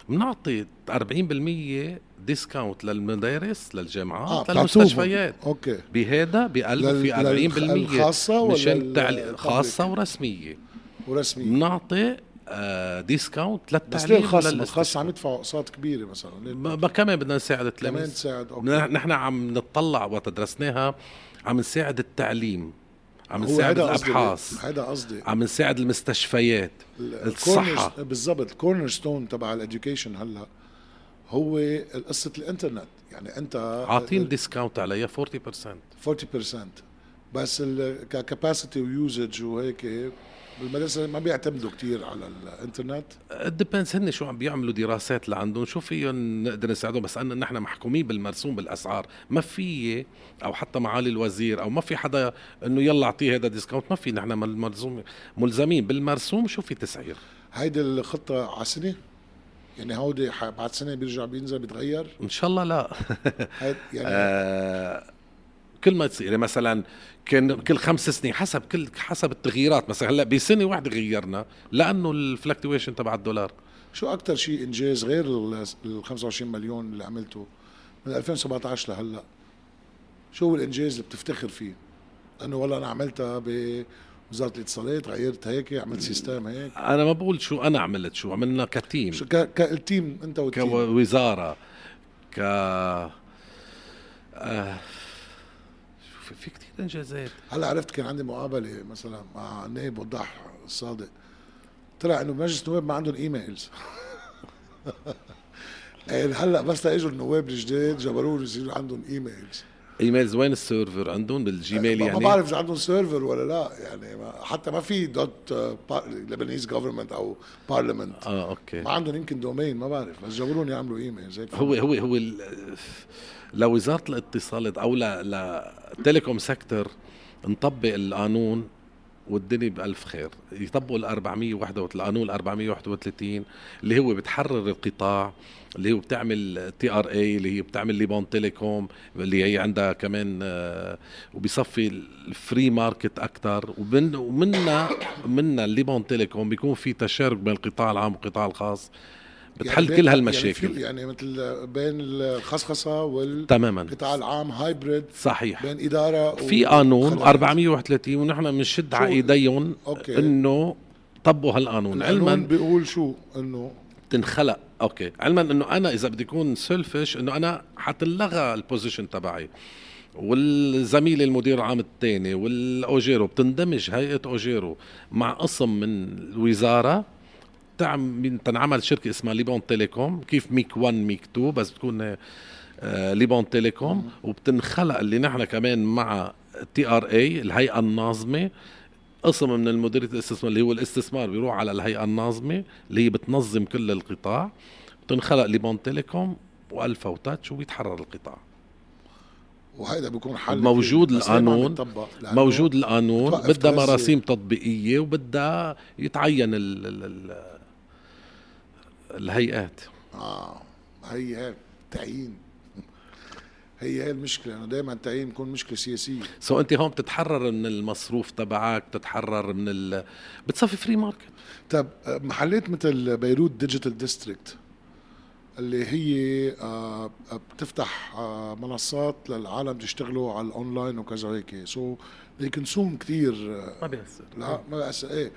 بنعطي 40% discount للمدارس للجامعات آه للمستشفيات. okay. بهذا بقلب في 40% خاصة مشان تعلي... خاصة ورسمية. ورسمية. بنعطي discount للتعليم بس ليه الخاص الخاص عم يدفعوا أقساط كبيرة مثلا؟ ما كمان بدنا نساعد التلاميذ. كمان تساعد okay. نحن عم نطلع وقت درسناها عم نساعد التعليم عم نساعد الأبحاث هذا قصدي. عم نساعد المستشفيات الصحة. بالضبط ال cornerstone تبع ال education هلا هو قصه الإنترنت. يعني أنت عاطين discount عليها 40% 40% بس ك capacity و usage وهيك بالمدرسة ما بيعتمدوا كثير على الإنترنت؟ depends هن شو عم بيعملوا دراسات لعندهم. شو فيهم نقدر نساعدهم؟ بس أن نحن محكومين بالمرسوم بالأسعار. ما في أو حتى معالي الوزير أو ما في حدا إنه يلا أعطيه هذا discount ما في نحن ملزوم ملزمين. بالمرسوم شو في تسعير؟ هيدي الخطة على سنة؟ يعني هودي بعد سنة بيرجع بينزل بيتغير؟ إن شاء الله لا. يعني آه كل ما تصير. يعني مثلا كان كل خمس سنين حسب كل حسب التغييرات. مثلا هلأ بسنة واحدة غيرنا لأنه ال fluctuation تبع الدولار. شو أكثر شيء إنجاز غير ال 25 مليون اللي عملته من 2017 لهلأ؟ شو هو الإنجاز اللي بتفتخر فيه؟ انه والله أنا عملتها بوزارة الاتصالات غيرت هيك عملت system هيك. أنا ما بقول شو أنا عملت شو عملنا ك team. شو كال team أنت وال team. كوزارة ك آه في كثير إنجازات. هلا عرفت كان عندي مقابلة مثلا مع النائب وضاح الصادق طلع إنه بمجلس النواب ما عندهم emails. يعني هلأ بس اجوا النواب الجداد جبروهم يصيروا عندهم إيميلز. إيميلز وين السيرفر؟ عندهم بال Gmail يعني؟ ما بعرف إذا عندهم server ولا لا يعني ما حتى ما في dot Lebanese government أو parliament آه okay. ما عندهم يمكن domain ما بعرف بس جبرون يعملوا emails. هيك هو هو هو لوزاره الاتصالات أو لل telecom sector نطبق القانون والدنيا بألف خير. يطبقوا ال 431 القانون ال 431 اللي هو بتحرر القطاع اللي هو بتعمل TRA اللي هي بتعمل Liban Telecom اللي هي عندها كمان آه وبيصفي ال free market أكثر ومن ومنا منا ال Liban Telecom بيكون في تشارك بين القطاع العام والقطاع الخاص. بتحل يعني كل هالمشاكل. يعني, يعني مثل بين الخصخصة وال تماما. القطاع العام hybrid صحيح. بين إدارة في قانون 431 ونحن بنشد على إيديهم إنه طبقوا هالقانون. علما بيقول شو؟ إنه تنخلق. okay. علما إنه أنا إذا بدي أكون selfish إنه أنا حتلغى ال position تبعي. والزميل المدير العام الثاني والأوجيرو بتندمج هيئة أوجيرو مع قسم من الوزارة. تعم تنعمل شركة اسمها Liban Telecom. كيف ميك 1 ميك 2 بس بتكون آه ليبان تيليكوم. وبتنخلق اللي نحن كمان مع TRA الهيئة الناظمة. قسم من المديرية الاستثمار اللي هو الاستثمار بيروح على الهيئة الناظمة اللي هي بتنظم كل القطاع. تنخلق ليبان تيليكوم والفا وتاتش ويتحرر القطاع. وهذا بيكون حل موجود القانون. موجود القانون. بدها مراسيم تطبيقية وبدها يتعين ال ال ال الهيئات. آه هي هي تعيين. هي هي المشكلة أنا دائما تعيين بيكون مشكلة سياسية. so أنت هون بتتحرر من المصروف تبعك بتتحرر من ال بتصفي free market طيب محلات مثل بيروت ديجيتال ديستريكت اللي هي آه، بتفتح آه، منصات للعالم تشتغلوا على الأونلاين وكذا هيك. so they consume كثير آه، ما بيأثر. لا ما بيأثر. إيه.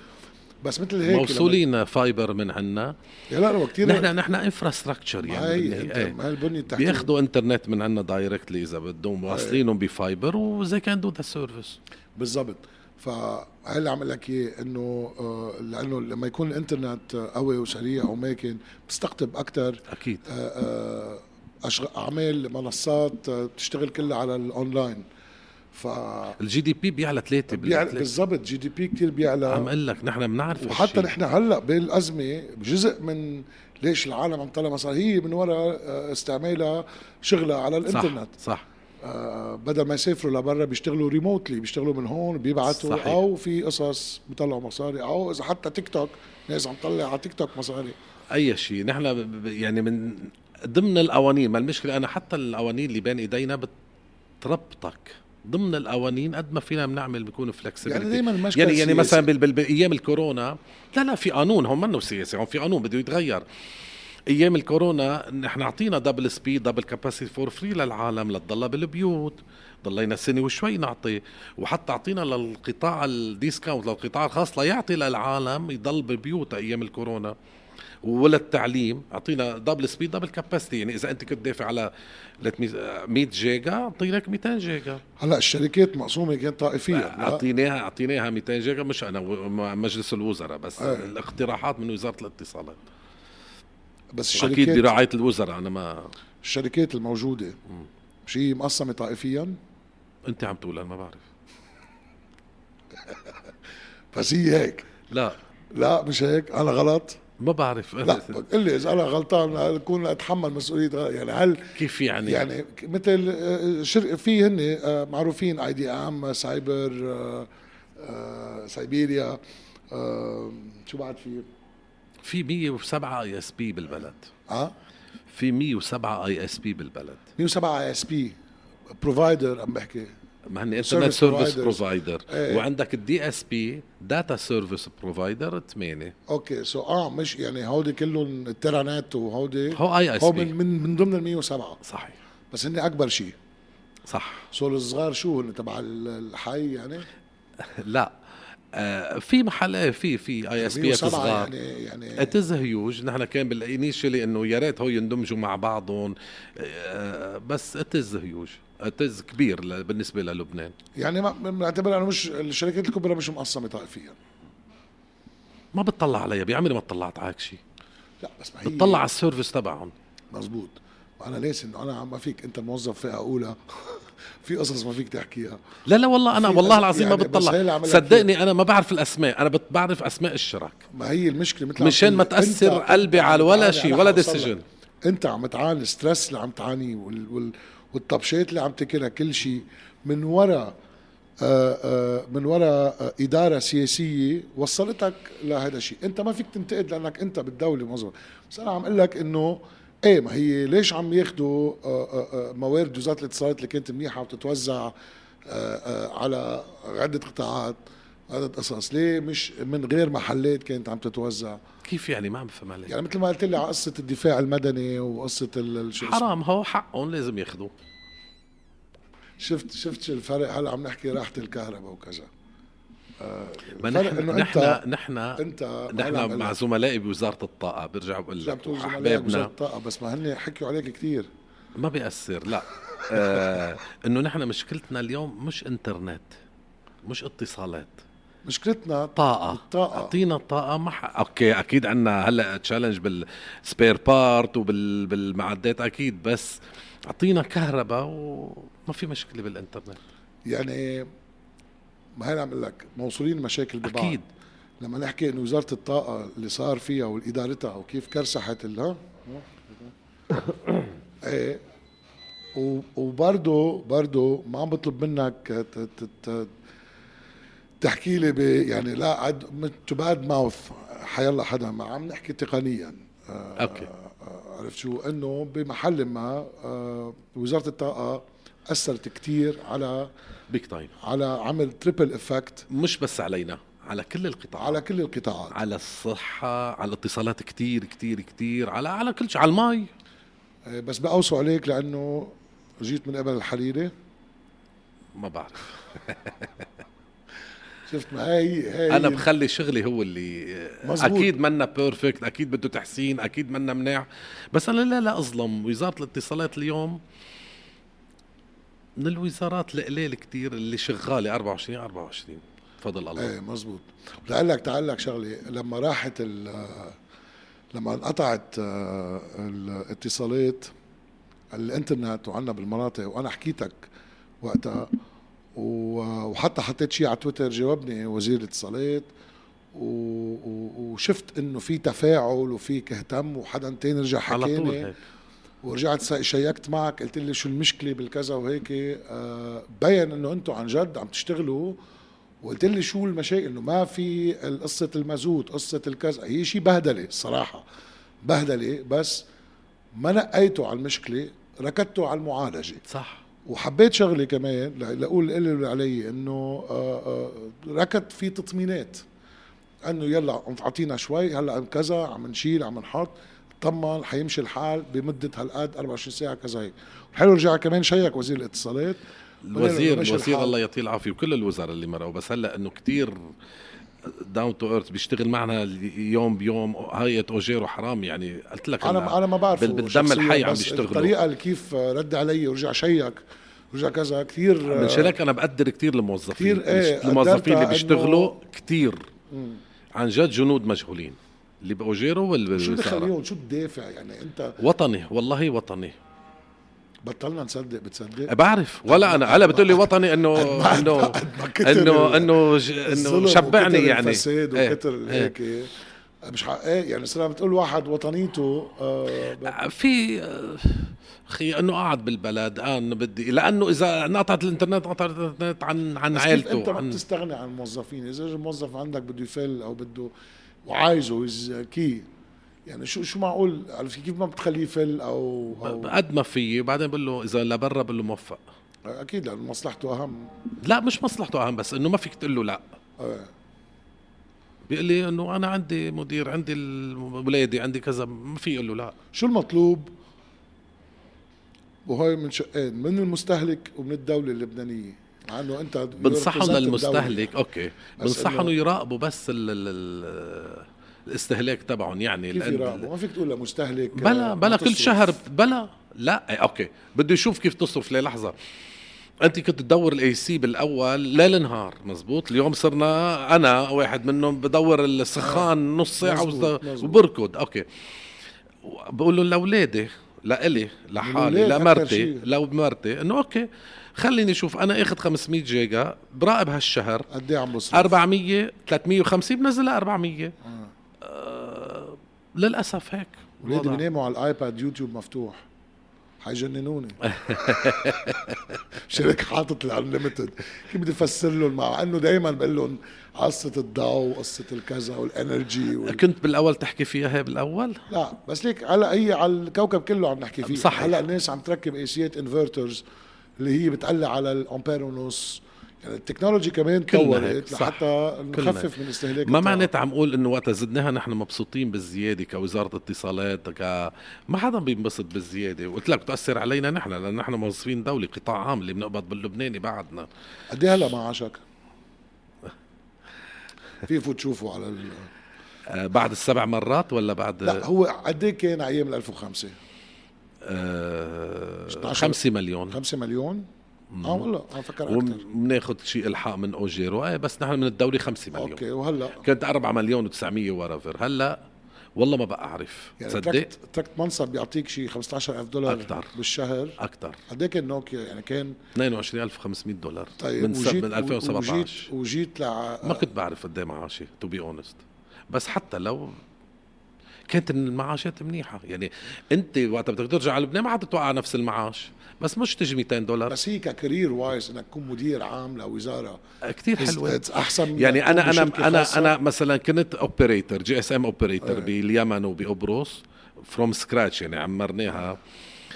بس مثل هيك موصولين fiber من عنا. يا لا كثير نحن نحن infrastructure يعني هي إيه. البنية التحتية. بياخذوا انترنت من عنا directly إذا بدهم واصلينهم ب fiber وزي can do the service بالضبط. فهي اللي عم لك إياه إنه لأنه لما يكون الإنترنت قوي وسريع وماكن بتستقطب أكثر أكيد. أعمال منصات بتشتغل كلها على الاونلاين ف ال GDP بيعلى ثلاثة بيعلى بالضبط GDP كثير بيعلى. عم أقول لك نحن بنعرف وحتى نحن هلأ بالأزمة جزء من ليش العالم عم تطلع مصاري هي من وراء استعمالها شغلها على الإنترنت. صح. صح آه بدل ما يسافروا لبرا بيشتغلوا remotely بيشتغلوا من هون بيبعتوا صحيح. أو في قصص بيطلعوا مصاري أو إذا حتى تيك توك ناس عم تطلع على تيك توك مصاري. أي شيء. نحن يعني من ضمن القوانين ما المشكلة أنا حتى القوانين اللي بين إيدينا بتربطك. ضمن القوانين قد ما فينا بنعمل بيكون flexibility يعني دائما يعني يعني مثلا بايام الكورونا لا لا في قانون هون منه سياسي هون في قانون بده يتغير. أيام الكورونا نحن أعطينا double speed double capacity for free للعالم لتضلها بالبيوت. ضلينا سنة وشوي نعطي وحتى أعطينا للقطاع ال discount للقطاع الخاص ليعطي للعالم يضل ببيوت أيام الكورونا. ولا التعليم. أعطينا double speed double capacity يعني إذا أنت كنت دافع على 100 جيجا اعطيناك 200 جيجا. هلا الشركات مقسومة كانت طائفيه اعطيناها أعطيناها 200 جيجا مش أنا مجلس الوزراء بس. أيه. الاقتراحات من وزارة الاتصالات. بس الشركات أكيد برعاية الوزراء أنا ما الشركات الموجودة مش هي مقسمة طائفيا؟ أنت عم تقول أنا ما بعرف. بس هي هيك. لا. لا مش هيك. أنا غلط. ما بعرف. لا قل لي إذا أنا غلطان أكون أتحمل مسؤولية يعني هل كيف يعني؟ يعني مثل آه، شر في هن آه، معروفين IDM سايبر سايبيريا شو بعد في؟ في 107 ISP بالبلد. آه؟ في 107 ISP بالبلد. 107 ISP provider عم بحكي. ما هن internet service provider وعندك ال DSP data service provider ثمانية okay so آه مش يعني هودي كلهم الترانات وهودي هو اي اس هو من, من, من ضمن ال 107 صحيح. بس هن أكبر شيء. صح. so الصغار شو هن؟ تبع الحي يعني؟ لا. آه في محل في في ISP صغار. يعني يعني it's huge نحن كان ب initially إنه يا ريت هو يندمجوا مع بعضهم. آه بس it's huge it's كبير بالنسبة للبنان. يعني ما بنعتبر أنه مش الشركات الكبرى مش مقسمة طائفيا ما بتطلع عليها بعمري ما طلعت على شيء. لا بس ما هي بتطلع على ال service تبعهم. مزبوط. وأنا ليش إنه أنا ما فيك أنت موظف فئة أولى؟ في قصص ما فيك تحكيها. لا لا والله أنا والله العظيم يعني ما بتطلع. صدقني أنا ما بعرف الأسماء أنا بعرف أسماء الشرك ما هي المشكلة مثل مشان ما تأثر قلبي على ولا شيء ولا decision أنت عم تعاني ال stress اللي عم تعانيه وال... وال... والطبشات اللي عم تاكلها كل شيء من وراء آه، آه، من وراء آه، إدارة سياسية وصلتك لهذا الشيء أنت ما فيك تنتقد لأنك أنت بالدولة مظبوط بس أنا عم أقول لك إنه إيه ما هي ليش عم ياخذوا موارد وزارة الاتصالات اللي كانت منيحة وتتوزع على عدة قطاعات عدة قصص؟ ليه مش من غير محلات كانت عم تتوزع؟ كيف يعني؟ ما عم بفهم عليك يعني مثل ما قلت لي على قصة الدفاع المدني وقصة حرام هو حقهم لازم ياخذوه شفت شفت الفرق؟ هلا عم نحكي راحة الكهرباء وكذا. آه ما نحن نحن نحن انت نحن مع زملائي بوزارة الطاقة برجع بقول لك احبابنا الطاقة بس ما هن حكيوا عليك كثير ما بيأثر لا. آه إنه نحن مشكلتنا اليوم مش إنترنت مش اتصالات. مشكلتنا طاقة. الطاقة. أعطينا طاقة ما okay أكيد عندنا هلأ challenge بال spare part وبالمعدات أكيد بس أعطينا كهرباء وما في مشكلة بالإنترنت. يعني ما هي عم لك موصولين مشاكل ببعض. أكيد. لما نحكي انه وزارة الطاقة اللي صار فيها وإدارتها وكيف كرسحت ها؟ إيه. وبرضه برضه ما عم بطلب منك تحكي لي يعني لا to badmouth حيلا حدا ما عم نحكي تقنيا. آه، okay. عرفت شو؟ إنه بمحل ما آه، وزارة الطاقة أثرت كثير على big time على عمل triple effect مش بس علينا على كل القطاعات. على كل القطاعات. على الصحة على الاتصالات كتير كتير كتير على على كل شيء على المي. بس بقوصوا عليك لأنه جيت من قبل الحريرة. ما بعرف. شفت ما هي هي أنا بخلي شغلي هو اللي مزبوط. أكيد منا بيرفكت أكيد بده تحسين أكيد منا منيح. بس أنا لا لا أظلم. وزارة الاتصالات اليوم من الوزارات القليل كتير اللي شغالة 24 24 فضل الله. إيه مزبوط. لأقول لك تعال لك شغلة. لما راحت لما انقطعت آه، الاتصالات الإنترنت وعنا بالمناطق وأنا حكيتك وقتها وحتى حطيت شيء على تويتر جاوبني وزير الاتصالات وشفت إنه في تفاعل وفي اهتم وحدا تاني رجع حكيني ورجعت شيكت معك قلت لي شو المشكلة بالكذا وهيك آه، بين إنه أنتم عن جد عم تشتغلوا وقلت لي شو المشاكل إنه ما في قصه المازوت قصة الكذا هي شيء بهدلة الصراحه بهدلة بس ما نقيته على المشكلة ركدته على المعالجة. صح. وحبيت شغله كمان لأقول اللي علي إنه آه، آه، ركض في تطمينات. إنه يلا أعطينا شوي هلأ كذا عم نشيل عم نحط طمن حيمشي الحال بمدة هالقد 24 ساعة كذا هيك. حلو رجع كمان شيك وزير الاتصالات. الوزير الوزير الله يعطيه العافية وكل الوزراء اللي مرقوا بس هلأ إنه كتير down to earth بيشتغل معنا يوم بيوم هيئه أوجيرو حرام يعني. قلت لك أنا أنا ما بعرف باللحم الحي عم بيشتغلوا. الطريقة اللي كيف رد علي ورجع شيك ورجع كذا كثير من شلك أنا بقدر كثير الموظفين. إيه الموظفين اللي بيشتغلوا كثير. عن جد جنود مجهولين. اللي بأوجيرو وال شو دخليهم شو الدافع يعني؟ أنت وطني والله وطني. بطلنا نصدق بتصدق؟ بعرف. ولا أنا. هلا بتقول لي وطني انه انه انه إنه إنه شبعني يعني. الفساد وكتر إيه. هيك. مش حق إيه يعني صار بتقول واحد وطنيته آه في أخي إنه قاعد بالبلد. أنا بدي لأنه إذا انقطعت الإنترنت انقطعت الإنترنت عن عن عائلته أنت ما بتستغني عن الموظفين؟ إذا الموظف عندك بده يفل أو بده وعايزه كي يعني شو شو معقول؟ عرفت كيف ما بتخليه يفل أو, أو قد ما في بعدين بقول له إذا لبرا بقول له موفق. أكيد لأنه مصلحته أهم. لا مش مصلحته أهم بس إنه ما فيك تقول له لا. أه. بيقول لي إنه أنا عندي مدير عندي اولادي عندي كذا ما في يقول له لا. شو المطلوب؟ وهي من شقين من المستهلك ومن الدولة اللبنانية. مع إنه أنت بنصحهم للمستهلك أوكي. بنصحهم يراقبوا بس ال الاستهلاك تبعهم يعني كيف يراقبوا ما فيك تقول لمستهلك بلا بلا كل شهر بلا لا أوكي. بده يشوف كيف تصرف للحظة. أنت كنت تدور ال AC بالأول ليل نهار مزبوط؟ اليوم صرنا أنا واحد منهم بدور السخان نص ساعة مزبوط. مزبوط. وبركض أوكي. بقول لهم لأولادي لإلي لحالي لمرتي لو مرتي إنه أوكي. خليني أشوف أنا آخذ 500 جيجا براقب هالشهر. قد إيه عم بصرف 400 350 بنزلها 400 آه. آه للأسف هيك. ولادي بيناموا على الآيباد يوتيوب مفتوح؟ حيجننوني. شريك حاطط ال unlimited كيف بدي أفسر لهم؟ مع إنه دائما بقول لهم قصة الضوء وقصة الكذا وال energy وال... كنت بالأول تحكي فيها هي بالأول؟ لا بس ليك هلا هي على الكوكب كله عم نحكي فيه صح هلا الناس عم تركب AC ات inverters اللي هي بتقلع على الامبير ونص. يعني ال technology كمان تطورت لحتى نخفف من استهلاك ما معناتها عم أقول إنه وقتها زدناها نحن مبسوطين بالزيادة كوزارة اتصالات ك ما حدا بينبسط بالزيادة. وقلت لك بتأثر علينا نحن لأن نحن موظفين دولة قطاع عام اللي بنقبض باللبناني بعدنا. قد إيه هلا معاشك؟ في فوت تشوفه على ال... آه بعد السبع مرات ولا بعد؟ لا هو قد إيه كان أيام 1005 آه 5 مليون. 5 مليون؟ آه والله آه فكر أكثر وبناخذ شيء ألحاق من أوجيرو. إيه بس نحن من الدوري 5 مليون. أوكي وهلا؟ كانت 4 مليون و900 ورافر هلا والله ما بقى أعرف. يعني تصدق؟ تركت تركت منصب بيعطيك شيء 15000 دولار أكتر. بالشهر. أكثر قد إيه كان نوكيا؟ يعني كان 22500 دولار. طيب من, وجيت من 2017 وجيت وجيت لع ما كنت بعرف قد إيه معاشي to be honest بس حتى لو كانت المعاشات منيحة. يعني أنت وقت بدك ترجع على لبنان ما حتتوقع نفس المعاش. بس مش تجي 200 دولار. بس هي ك career wise إنك تكون مدير عام لوزارة. كثير حلوة. أحسن يعني أنا أنا أنا. أنا مثلا كنت operator GSM operator إيه. باليمن وبقبرص from scratch يعني عمرناها.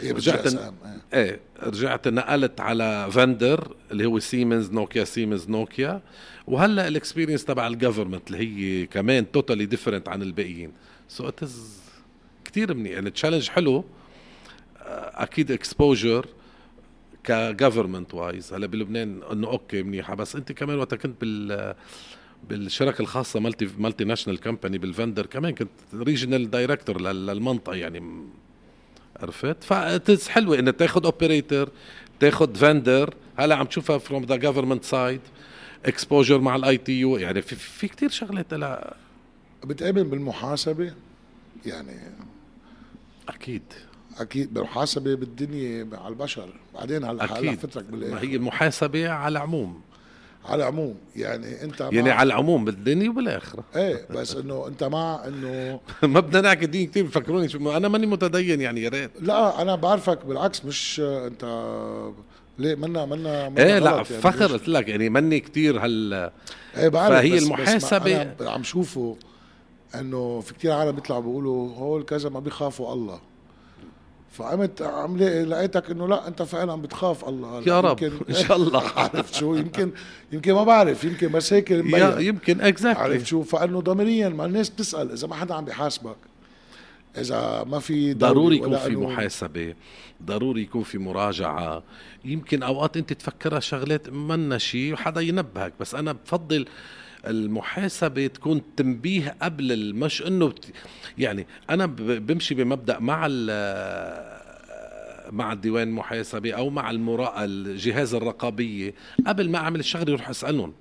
رجعت رجعت ن- إيه. رجعت نقلت على vendor اللي هو سيمنز نوكيا سيمنز نوكيا وهلأ ال experience تبع ال government اللي هي كمان totally different عن الباقيين. so it is كثير منيح. يعني challenge حلو. آه، أكيد exposure ك government wise هلا بلبنان إنه أوكي منيحة. بس أنت كمان وقت كنت بال بالشركة الخاصة multi multinational company بال vendor كمان كنت regional director للمنطقة يعني. عرفت؟ ف it's حلوة إنك تاخذ operator تاخذ vendor هلا عم تشوفها from the government side exposure مع ال ITU يعني في في كثير شغلات لها بتقابل بالمحاسبة؟ يعني أكيد. أكيد بالمحاسبة بالدنيا على البشر. بعدين هلا هلا أكيد. فترك ما بالاخر هي المحاسبة على العموم. على العموم. يعني أنت يعني مع على العموم بالدنيا وبالآخرة. إيه بس إنه أنت مع إنه ما بدنا نحكي دين كثير بفكروني شو أنا ماني متدين يعني يا ريت. لا أنا بعرفك بالعكس مش أنت ليه منا منا, منا إيه لا يعني فخر؟ قلت لك يعني مني كثير هل إيه بعرف فهي بس المحاسبة- بس عم شوفه. إنه في كتير عالم بيطلعوا بيقولوا هول كذا ما بيخافوا الله. فقمت عم لقيتك إنه لا أنت فعلا بتخاف الله. يا رب إن شاء الله. عرفت شو؟ يمكن يمكن ما بعرف يمكن بس هيك يمكن اكزاكتلي عرفت شو؟ فإنه ضميريا ما الناس بتسأل إذا ما حدا عم بيحاسبك إذا ما في ضروري يكون في. محاسبة ضروري يكون في مراجعة. يمكن أوقات أنت تفكرها شغلات منا شيء وحدا ينبهك بس أنا بفضل المحاسبة تكون تنبيه قبل ال- مش إنه بت... يعني أنا بمشي بمبدأ مع ال مع الديوان المحاسبة أو مع المرا... الجهاز الرقابية قبل ما أعمل الشغلة روح اسالهم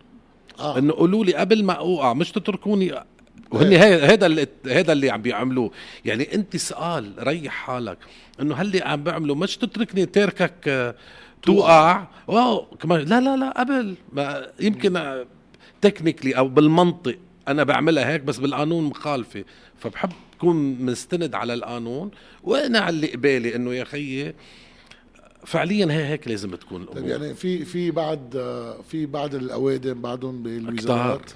آه. إنه قولوا لي قبل ما أوقع مش تتركوني. وهن هذا اللي هذا اللي عم بيعملوه. يعني أنت سؤال ريح حالك. إنه هاللي عم بعمله مش تتركني تاركك آه، توقع؟ واو كمان لا لا لا قبل ما يمكن تكنيكلي أو بالمنطق. أنا بعملها هيك بس بالقانون مخالفة. فبحب كون مستند على القانون. وأنا على اللي قبالي إنه يا خيي فعليا هي هيك لازم تكون طيب الأمور. يعني في في بعد في بعد الأوادم بعدهم بالوزارات؟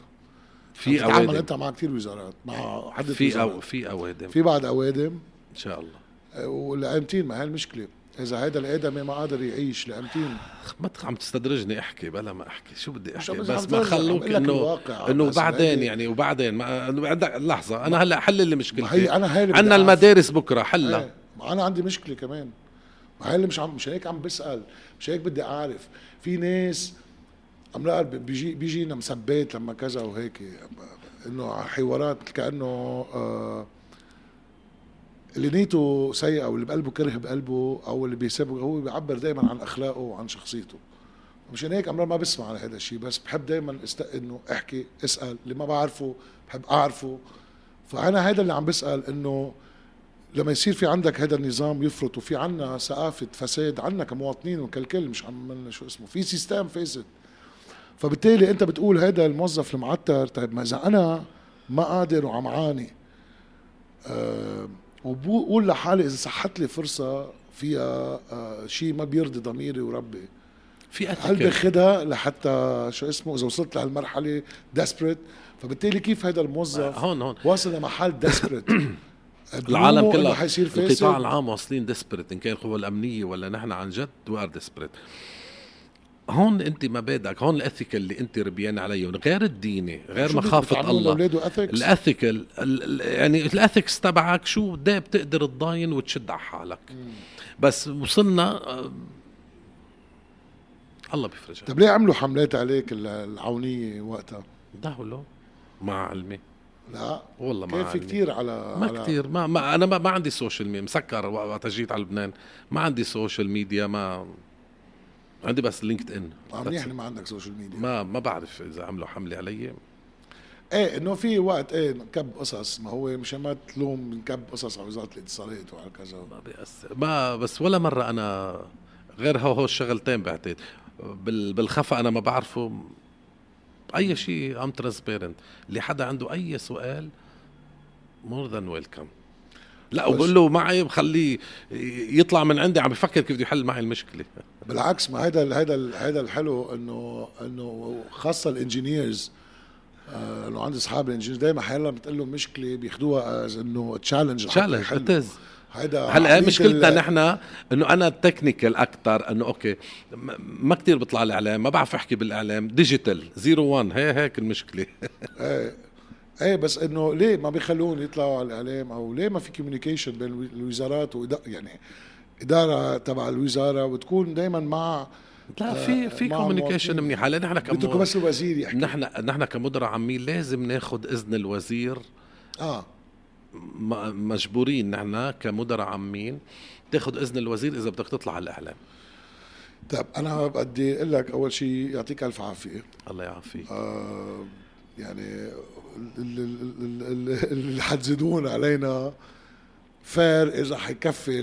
في أوادم. أنت مع كثير وزارات مع عدة في وزارات. أو في أوادم. في بعد أوادم؟ إن شاء الله. آه، والقايمتين ما هي المشكلة إذا هيدا الآدمي ما قادر يعيش لقيمتين ما عم تستدرجني أحكي بلا ما أحكي. شو بدي أحكي؟ بس ما خلوك انه إنه بعدين يعني وبعدين ما عندك لحظة أنا هلأ حل لي ما مشكلتي هي أنا بدي عندنا. المدارس بكرة حلها إيه ما أنا عندي مشكلة كمان. ما هي اللي مش عم مش هيك عم بسأل مش هيك بدي أعرف. في ناس عم لأ بيجي بيجينا مثبات لما كذا وهيك إنه حوارات كأنه آه اللي نيته سيئه واللي بقلبه كره بقلبه أو اللي بيسبه هو بيعبر دائما عن أخلاقه وعن شخصيته. مشان هيك امرار ما بسمع على هذا الشيء بس بحب دائما است... إنه أحكي أسأل اللي ما بعرفه بحب أعرفه. فأنا هذا اللي عم بسأل إنه لما يصير في عندك هذا النظام يفرط وفي عنا ثقافة فساد عنا كمواطنين وكالكل مش عم شو اسمه في system فاسد. فبالتالي أنت بتقول هذا الموظف المعتر طيب ما إذا أنا ما قادر وعم عاني أه وبقول لحالي إذا صحت لي فرصة فيها أه شيء ما بيرضي ضميري وربي. في هل باخدها؟ لحتى شو اسمه إذا وصلت لهالمرحلة desperate فبالتالي كيف هذا الموظف هون هون. واصل لمحل desperate العالم حيصير فاسد. القطاع العام واصلين desperate إن كان القوى الأمنية ولا نحن عن جد we are desperate هون انت مبادئك هون ال ethical اللي انت ربيان عليه غير الديني غير شو مخافة الله؟ ال ethical يعني ال ethics تبعك شو؟ قد إيه بتقدر تضاين وتشد على حالك. بس وصلنا آه، الله بيفرجها. طيب ليه عملوا حملات عليك ال- العونية وقتها؟ دهولو مع علمي. لا. والله كان مع في كثير على ما على كتير ما, ما أنا ما, ما عندي social media مسكر وقت جيت على لبنان. ما عندي social media ما عندي بس LinkedIn. منيح إن ما عندك social media ما ما بعرف إذا عملوا حملة علي. إيه إنه في وقت إيه نكب قصص ما هو مش ما تلوم نكب قصص على وزارة الاتصالات وعلى كذا. ما بيأثر. ما بس ولا مرة أنا غير هو هو الشغلتين بعتقد. بالخفا أنا ما بعرفه. أي شيء I'm transparent اللي حدا عنده أي سؤال more than welcome لا وبقول له معي بخليه يطلع من عندي عم بفكر كيف بده يحل معي المشكلة. بالعكس ما هيدا هيدا هيدا الحلو إنه إنه خاصة ال engineers آه لو عندي أصحاب ال engineers دائما حيلا بتقول لهم مشكلة بياخذوها از إنه challenge challenge هيدا هلأ مشكلتنا نحن إنه أنا technical أكثر إنه okay ما كثير بطلع الإعلام ما بعرف أحكي بالإعلام digital zero 1 هي هيك المشكلة. إيه. إيه بس إنه ليه ما بيخلون يطلعوا على الإعلام؟ أو ليه ما في communication بين الوزارات يعني إدارة تبع الوزارة؟ وتكون دائما مع لا في في communication منيحه لأن نحن كم بس الوزير يحكي. نحن نحن كمدراء عامين لازم ناخذ إذن الوزير. آه. مجبورين نحن كمدراء عامين تاخذ إذن الوزير إذا بدك تطلع على الإعلام. طيب أنا بدي أقول لك أول شيء يعطيك ألف عافية. الله يعافيك. آه يعني اللي حتزيدون علينا فير إذا حيكفي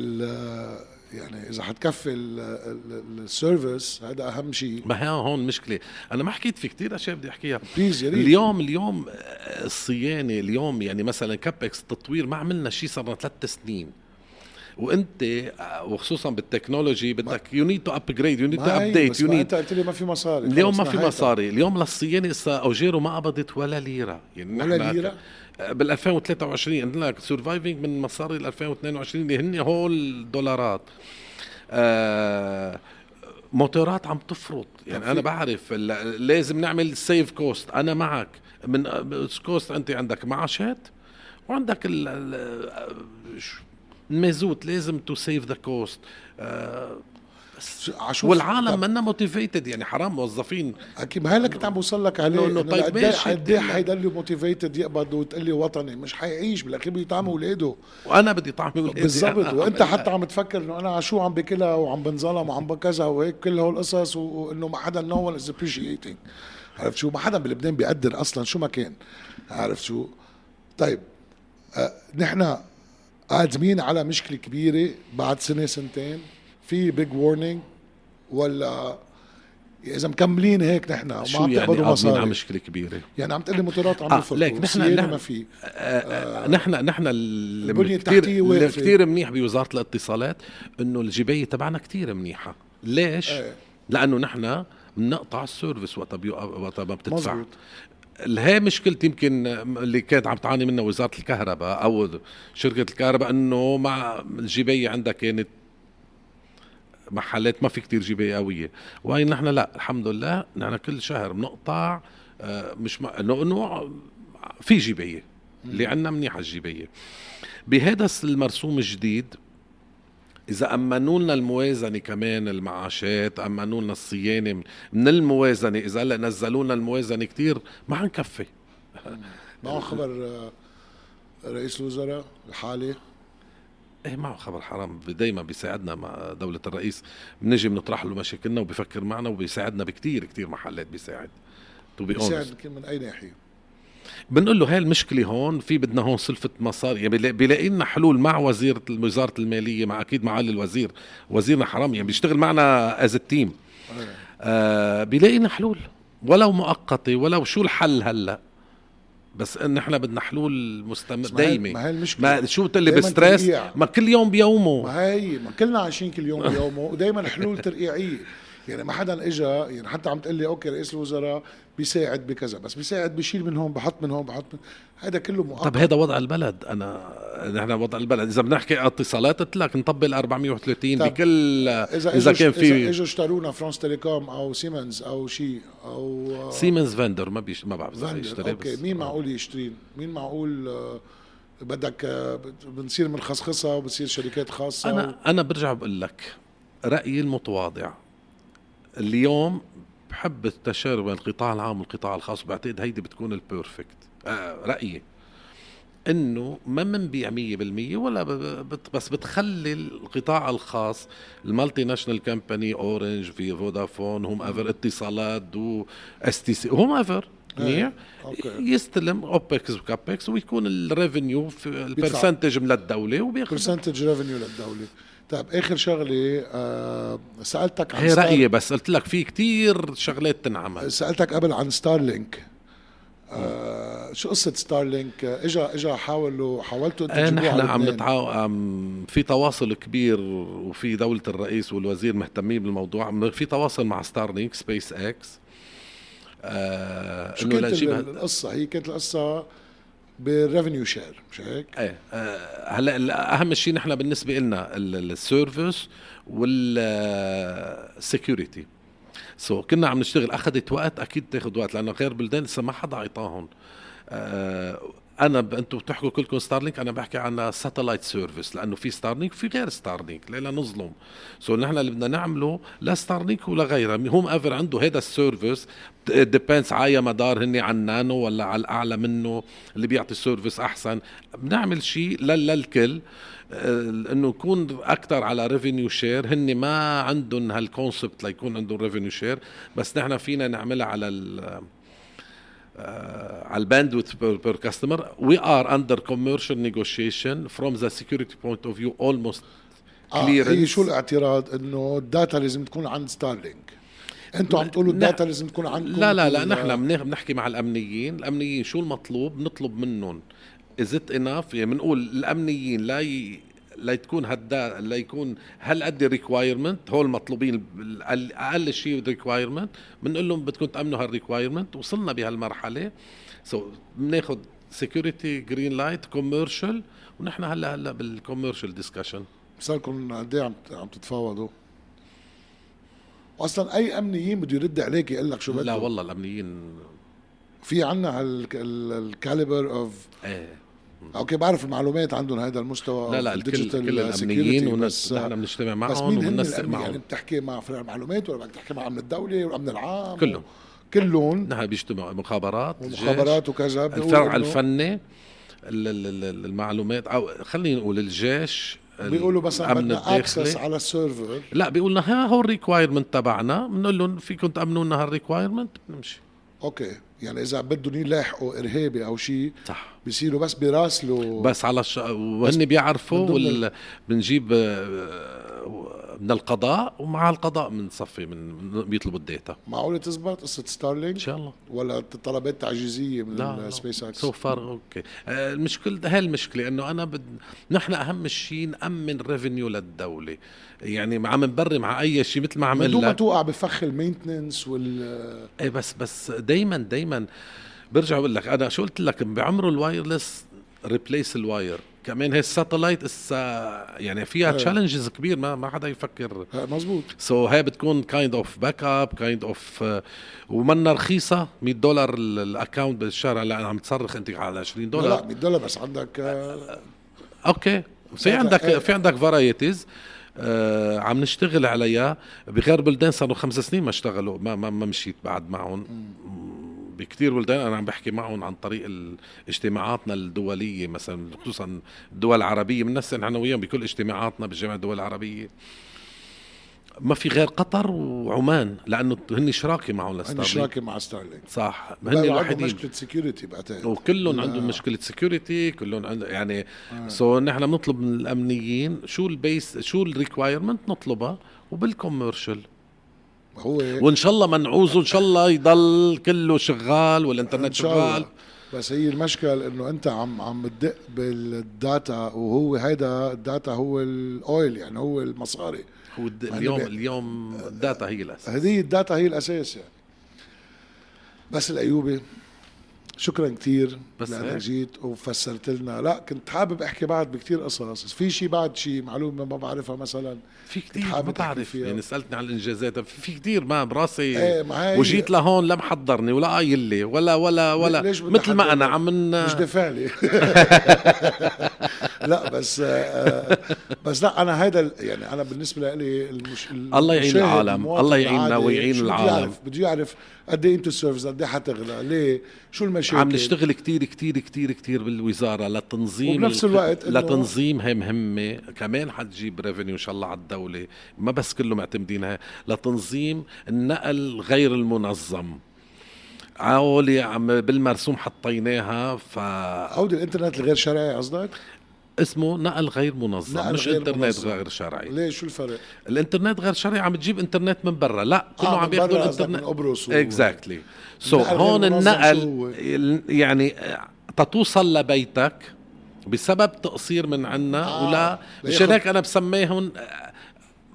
يعني إذا حتكفي ال service هذا أهم شيء. ما هي هون مشكلة؟ أنا ما حكيت في كثير أشياء بدي أحكيها. please يا ريت. اليوم اليوم الصيانة اليوم يعني مثلا CAPEX التطوير ما عملنا شيء صار لنا ثلاث سنين. وانت وخصوصا بال technology بدك you need to upgrade you need to update you need أنت قلت لي ما في مصاري. اليوم ما في مصاري. اليوم للصيانة هسه اوجيرو ما قبضت ولا ليرة. يعني ولا ليرة؟ بال 2023 قلنا لك surviving من مصاري ال 2022 اللي هن هول دولارات آه موتورات عم تفرط. يعني أنا بعرف لازم نعمل save cost أنا معك. من cost أنت عندك معاشات وعندك ال المازوت لازم to save the cost والعالم منا motivated يعني حرام موظفين. أكيد ما هي كنت عم بوصل لك عليه. إنه طيب ماشي. قد إيه حيضل motivated يقبض وتقول لي وطني؟ مش حيعيش بالاخير بده يطعم أولاده. وأنا بدي طعم أولاده. بالضبط. وأنت حتى عم تفكر إنه أنا شو عم بكلها وعم بنظلم وعم بكذا وهيك كل هول القصص وإنه ما حدا no one is appreciating عرفت شو؟ ما حدا بلبنان بيقدر أصلا شو ما كان. عرفت شو؟ طيب آه نحن قادمين على مشكلة كبيرة بعد سنة سنتين. في big warning ولا إذا مكملين هيك نحن ما عم يعني مصاري على مشكلة كبيرة؟ يعني عم تقول لي موتورات عم آه ليك نحن نحن ما في. آه آه نحن نحن البنية التحتية اللي كثير منيح بوزارة الاتصالات إنه الجباية تبعنا كثير منيحة. ليش؟ إيه. لأنه نحن بنقطع السيرفيس وقت وقت ما بتدفع. مزبوط. هي مشكلتي يمكن اللي كانت عم تعاني منها وزارة الكهرباء أو شركة الكهرباء إنه مع الجبايه عندها كانت محلات ما في كتير جبايه قوية. وهي نحن لا الحمد لله نحن كل شهر بنقطع آه، مش ما إنه في جبايه اللي عندنا منيحة الجبايه بهذا المرسوم الجديد إذا امنوا لنا الموازنة كمان المعاشات امنوا لنا الصيانة من الموازنة إذا هلأ نزلوا لنا الموازنة كثير ما حنكفي. معه خبر آه، رئيس الوزراء الحالي؟ إيه معه خبر حرام. دائما بيساعدنا مع دولة الرئيس. بنجي بنطرح له مشاكلنا وبيفكر معنا وبيساعدنا بكتير كتير محلات بيساعد. to be بيساعد من أي ناحية؟ بنقول له هاي المشكلة هون في بدنا هون سلفه مصاري. يعني بيلاقي لنا حلول مع وزيرة وزارة المالية مع أكيد معالي الوزير. وزيرنا حرام يعني بيشتغل معنا as team آه بيلاقي لنا حلول. ولو مؤقتة ولو شو الحل هلأ؟ بس ان إحنا بدنا حلول مستمر دايمة. ما هي المشكلة. ما شو اللي ب stress ما كل يوم بيومه. ما هي ما كلنا عايشين كل يوم بيومه ودائما حلول ترقيعية. يعني ما حدا اجى يعني حتى عم تقول لي okay رئيس الوزراء بيساعد بكذا بس بيساعد بيشيل من هون بحط من هون بحط من هذا كله مؤقت. طب هذا وضع البلد. أنا نحن وضع البلد. إذا بنحكي اتصالات قلت لك نطبق 430 بكل إذا إذا كان في إذا إجوا اشترونا France Telecom أو سيمنز أو شيء أو سيمنز vendor ما بيش ما بعرف إذا يشتري okay. مين معقول يشتري مين معقول آه، بدك آه، بنصير من خصخصه وبتصير شركات خاصة أنا و... أنا برجع بقول لك رأيي المتواضع. اليوم بحب التشارك بين القطاع العام والقطاع الخاص. بعتقد هيدي بتكون ال perfect. آه رأيي إنه ما بنبيع 100% ولا بس بتخلي القطاع الخاص ال multinational company Orange في Vodafone whomever اتصالات du STC whomever منيح يستلم OPEX و CAPEX ويكون ال revenue ال percentage من الدولة وبياخذ. percentage revenue للدولة. طيب آخر شغلة آه سألتك عن هي رأيي بس قلت لك في كتير شغلات تنعمل. سألتك قبل عن Starlink آه شو قصة Starlink إجا إجا حاولوا حاولتوا أنتوا تجيبوه نحن عم نتعاو في تواصل كبير وفي دولة الرئيس والوزير مهتمين بالموضوع. في تواصل مع Starlink SpaceX آه شو كانت القصة؟ هي كانت القصة بال revenue share مش هيك؟ إيه آه هلأ أهم شيء نحن بالنسبة لنا ال service وال security so, كنا عم نشتغل أخذت وقت أكيد تاخذ وقت لأنه غير بلدان لسه ما حدا عطاهم آه أنا ب... أنتم بتحكوا كلكم Starlink أنا بحكي عن satellite service لأنه في Starlink وفي غير Starlink لا نظلم. so نحن اللي بدنا نعمله لا Starlink ولا غيرها. whomever عنده هذا ال service depends على مدار هني على النانو ولا على الأعلى منه اللي بيعطي service أحسن. بنعمل شيء للكل آه، إنه يكون أكثر على revenue share هن ما عندهم هال concept ليكون عندهم revenue share بس نحن فينا نعملها على على ال bandwidth per customer we are under commercial negotiation from the security point of view almost clear هي شو الاعتراض؟ إنه ال data لازم تكون عند Starlink أنتم عم تقولوا ال data لازم تكون عندكم لا لا لا نحن بنحكي مع الأمنيين. الأمنيين شو المطلوب؟ نطلب منهم. is it enough يعني بنقول الأمنيين لا ي... لتكون هدا ليكون هل قد ال requirement هول المطلوبين أقل شيء ال requirement بنقول لهم بدكم تأمنوا هال requirement وصلنا بهالمرحلة. so, بناخذ security green light commercial ونحن هلا هلا بال commercial discussion صار لكم قد إيه عم عم تتفاوضوا؟ أصلا أي أمنيين بده يرد عليك يقول لك شو بده لا والله الأمنيين في عنا هال caliber of إيه. okay بعرف المعلومات عندهم هذا المستوى لا لا الكل كل الأمنيين وناس نحن بنجتمع معهم وننسق معهم. يعني بتحكي مع فرق المعلومات ولا بدك تحكي مع أمن الدولة والامن العام؟ كلهم. كلهم. نحن بيجتمعوا مخابرات مخابرات وكذا الفرع الفني المعلومات أو خلينا نقول الجيش بيقولوا بس بدنا access على ال server لا بيقولنا ها هو ال requirement تبعنا بنقول لهم فيكم تامنوا لنا هال requirement بنمشي. okay. يعني إذا بدهم يلاحقوا إرهابي أو شيء صح. بيصيروا بس بيراسلوا بس على الش... وهن بيعرفوا وال... بنجيب آه، من القضاء ومع القضاء بنصفي من بيطلبوا ال data. معقوله تزبط؟ قصة Starlink إن شاء الله. ولا طلبات تعجيزية من ال SpaceX so far okay. المشكلة هي المشكلة إنه أنا بد... نحن أهم شيء نأمن revenue للدولة. يعني عم نبرم مع أي شيء مثل ما عم بدون ما توقع بفخ ال maintenance وال إيه بس بس دائما دائما برجع بقول لك أنا شو قلت لك؟ بعمره ال wireless replace ال wire. كمان هي ال satellite اسا يعني فيها challenges كبير ما ما حدا يفكر. مزبوط so هي بتكون kind of backup kind of ومنا رخيصة 100 دولار ال account بالشهر هلا عم تصرخ أنت على 20 دولار. لا 100 دولار بس عندك آه okay. في عندك. في عندك varieties آه عم نشتغل عليها. بغير بلدان صاروا خمس سنين ما اشتغلوا ما ما, ما مشيت بعد معهم. بكثير بلدان. أنا عم بحكي معهم عن طريق اجتماعاتنا الدولية مثلا خصوصا الدول العربية. بننسق نحن وياهم بكل اجتماعاتنا بالجامعة الدول العربية. ما في غير قطر وعمان لأنه هن شراكة معهم ل Starlink. هن شراكة مع Starlink. صح. هن الوحيدين. مشكلة security بعتقد وكلهم عندهم مشكلة security كلهم عندهم يعني آه. so نحن بنطلب من الأمنيين شو ال base شو ال requirement نطلبها وبال commercial هو وإن شاء الله منعوز وإن شاء الله يضل كله شغال والإنترنت شغال. بس هي المشكل إنه أنت عم عم تدق بال data وهو هيدا ال data هو ال oil يعني هو المصاري. هو اليوم اليوم الداتا هي الأساس. هذه ال data هي الأساس يعني. بس الايوبي شكرا كثير بس لأنك جيت وفسرت لنا. لا كنت حابب أحكي بعد بكثير قصص. في شيء بعد شيء معلومة ما بعرفها مثلا؟ في كثير ما بعرف يعني سألتني عن الإنجازات. في كثير ما براسي. إيه وجيت لهون لا محضرني ولا قايل لي ولا ولا ولا. مثل ما أنا عم مش دافع لي. لا بس آه بس لا أنا هذا يعني أنا بالنسبة لي المش... الله يعين العالم. الله يعيننا ويعين العالم. بده يعرف قد إيه انتو ال service؟ قد إيه حتغلى؟ ليه؟ شو المشاكل؟ عم نشتغل كتير كتير كتير كتير بالوزارة لتنظيم وبنفس الوقت لتنظيم هي مهمه كمان حتجيب revenue إن شاء الله على الدولة. ما بس كله معتمدينها لتنظيم النقل غير المنظم. عولي عم بالمرسوم حطيناها ف عودة الإنترنت الغير شرعي قصدك؟ اسمه نقل غير منظم نقل مش غير إنترنت منظم. غير شرعي. ليه؟ شو الفرق؟ الإنترنت غير شرعي عم تجيب إنترنت من برا. لا كله آه، عم بياخذوا الإنترنت. من قبرص و- exactly so النقل غير هون النقل يعني آه، تتوصل لبيتك بسبب تقصير من عنا آه، ولا مشان هيك أنا بسميهم آه،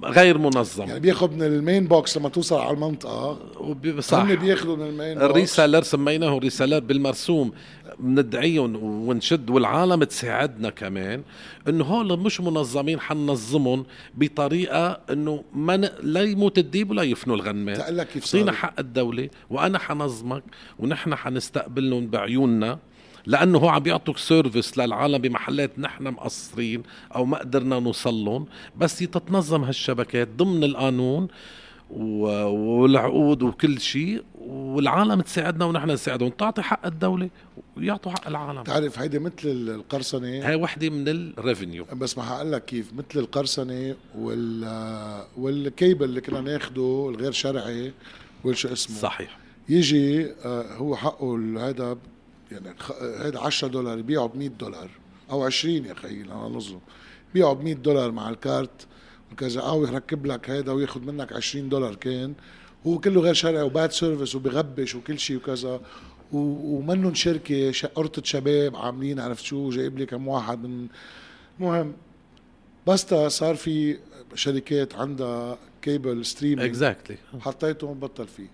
غير منظم. يعني بياخذ من ال main box لما توصل على المنطقة. وب- صح. هن بياخذوا من ال main box. ال reseller سميناه reseller بالمرسوم. بندعيهم ونشد والعالم تساعدنا كمان إنه هول مش منظمين حننظمهم بطريقة إنه ما ن... لا يموت الديب ولا يفنوا الغنمات. تقول لك كيف صار حق الدولة وأنا حنظمك ونحن حنستقبلهم بعيوننا. لأنه هو عم بيعطوك service للعالم بمحلات نحن مقصرين أو ما قدرنا نوصل لهم. بس تتنظم هالشبكات ضمن القانون والعقود وكل شيء والعالم تساعدنا ونحن نساعدهم. تعطي حق الدولة ويعطوا حق العالم. تعرف هيدي مثل القرصنة. هاي وحدة من ال revenue بس ما حقول لك كيف. مثل القرصنة وال والكيبل اللي كنا ناخده الغير شرعي والشو اسمه؟ صحيح. يجي آه، هو حقه هذا يعني هذا 10 دولار يبيعه ب 100 دولار. أو 20 يا خيي أنا نظلم. بيعه ب 100 دولار مع ال card. وكذا أو يركب لك هذا وياخذ منك 20 دولار كان. هو كله غير شرعي و bad service وبغبش وكل شيء وكذا. ومنن شركة ش- قرطة شباب عاملين عرفت شو؟ جايب لي كم واحد من المهم بس صار في شركات عندها cable streaming exactly حطيته بطل فيه.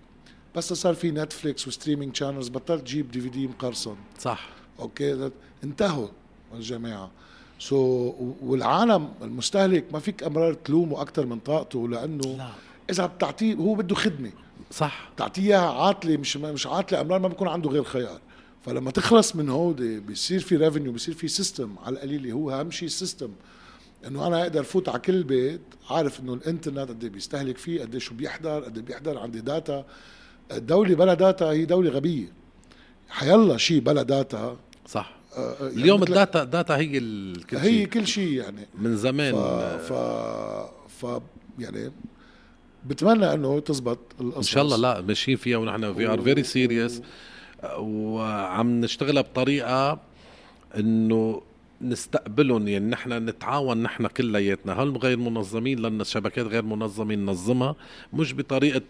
بس صار في Netflix و streaming channels بطلت تجيب DVD مقرصن. صح. okay انتهوا الجماعة. so, والعالم المستهلك ما فيك أمرار تلومه أكثر من طاقته لأنه لا. إذا بتعطيه هو بده خدمة. صح. تعطيه إياها عاطلة مش مش عاطلة أمرار ما بيكون عنده غير خيار. فلما تخلص من هودي بيصير في revenue بيصير في system على القليل هو أهم شيء ال system إنه أنا أقدر فوت على كل بيت عارف إنه الإنترنت قد إيه بيستهلك فيه قد إيه شو بيحضر قد إيه بيحضر عندي data الدولة بلا data هي دولة غبية. حيلا شيء بلا data صح. آه، آه، يعني اليوم ال data data هي الكل هي شيء كل شيء يعني. من زمان. ف ف ف يعني بتمنى إنه تزبط القصص إن شاء الله لا ماشيين فيها ونحن we are very serious وعم نشتغلها بطريقة إنه نستقبلهم. يعني نحن نتعاون نحن كلياتنا. هل غير منظمين؟ لأن الشبكات غير منظمين ننظمها. مش بطريقة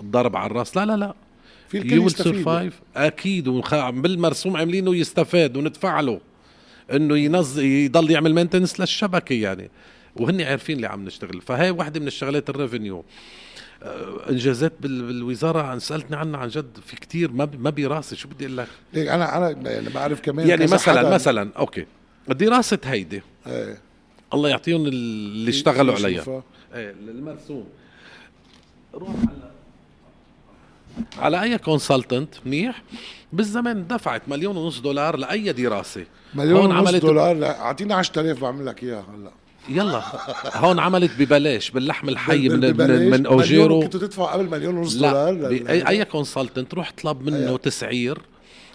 ضرب على الراس. لا لا لا. في الكل ي survive أكيد. وخ- بالمرسوم عاملينه يستفاد وندفع له إنه ينظ يضل يعمل maintenance للشبكة يعني. وهن عارفين اللي عم نشتغل. فهي واحدة من الشغلات ال revenue آه، إنجازات بال- بالوزارة. عن سألتني عنها عن جد. في كتير ما ما براسي. شو بدي أقول لك؟ ليك أنا أنا يعني بعرف كمان يعني مثلا حدا- مثلا أوكي. دراسة هيدي. إيه. الله يعطيهم اللي اشتغلوا عليها. إيه المرسوم. روح على على أي consultant منيح؟ بالزمان دفعت مليون ونص دولار لأي دراسة. مليون ونص عملت- دولار؟ لا أعطيني 10000 بعمل لك إياها هلأ. يلا هون عملت ببلاش باللحم الحي من. من, من أوجيرو. كنتوا تدفعوا قبل مليون ونص لا دولار؟ لل- أي consultant روح طلب منه أيوة. تسعير.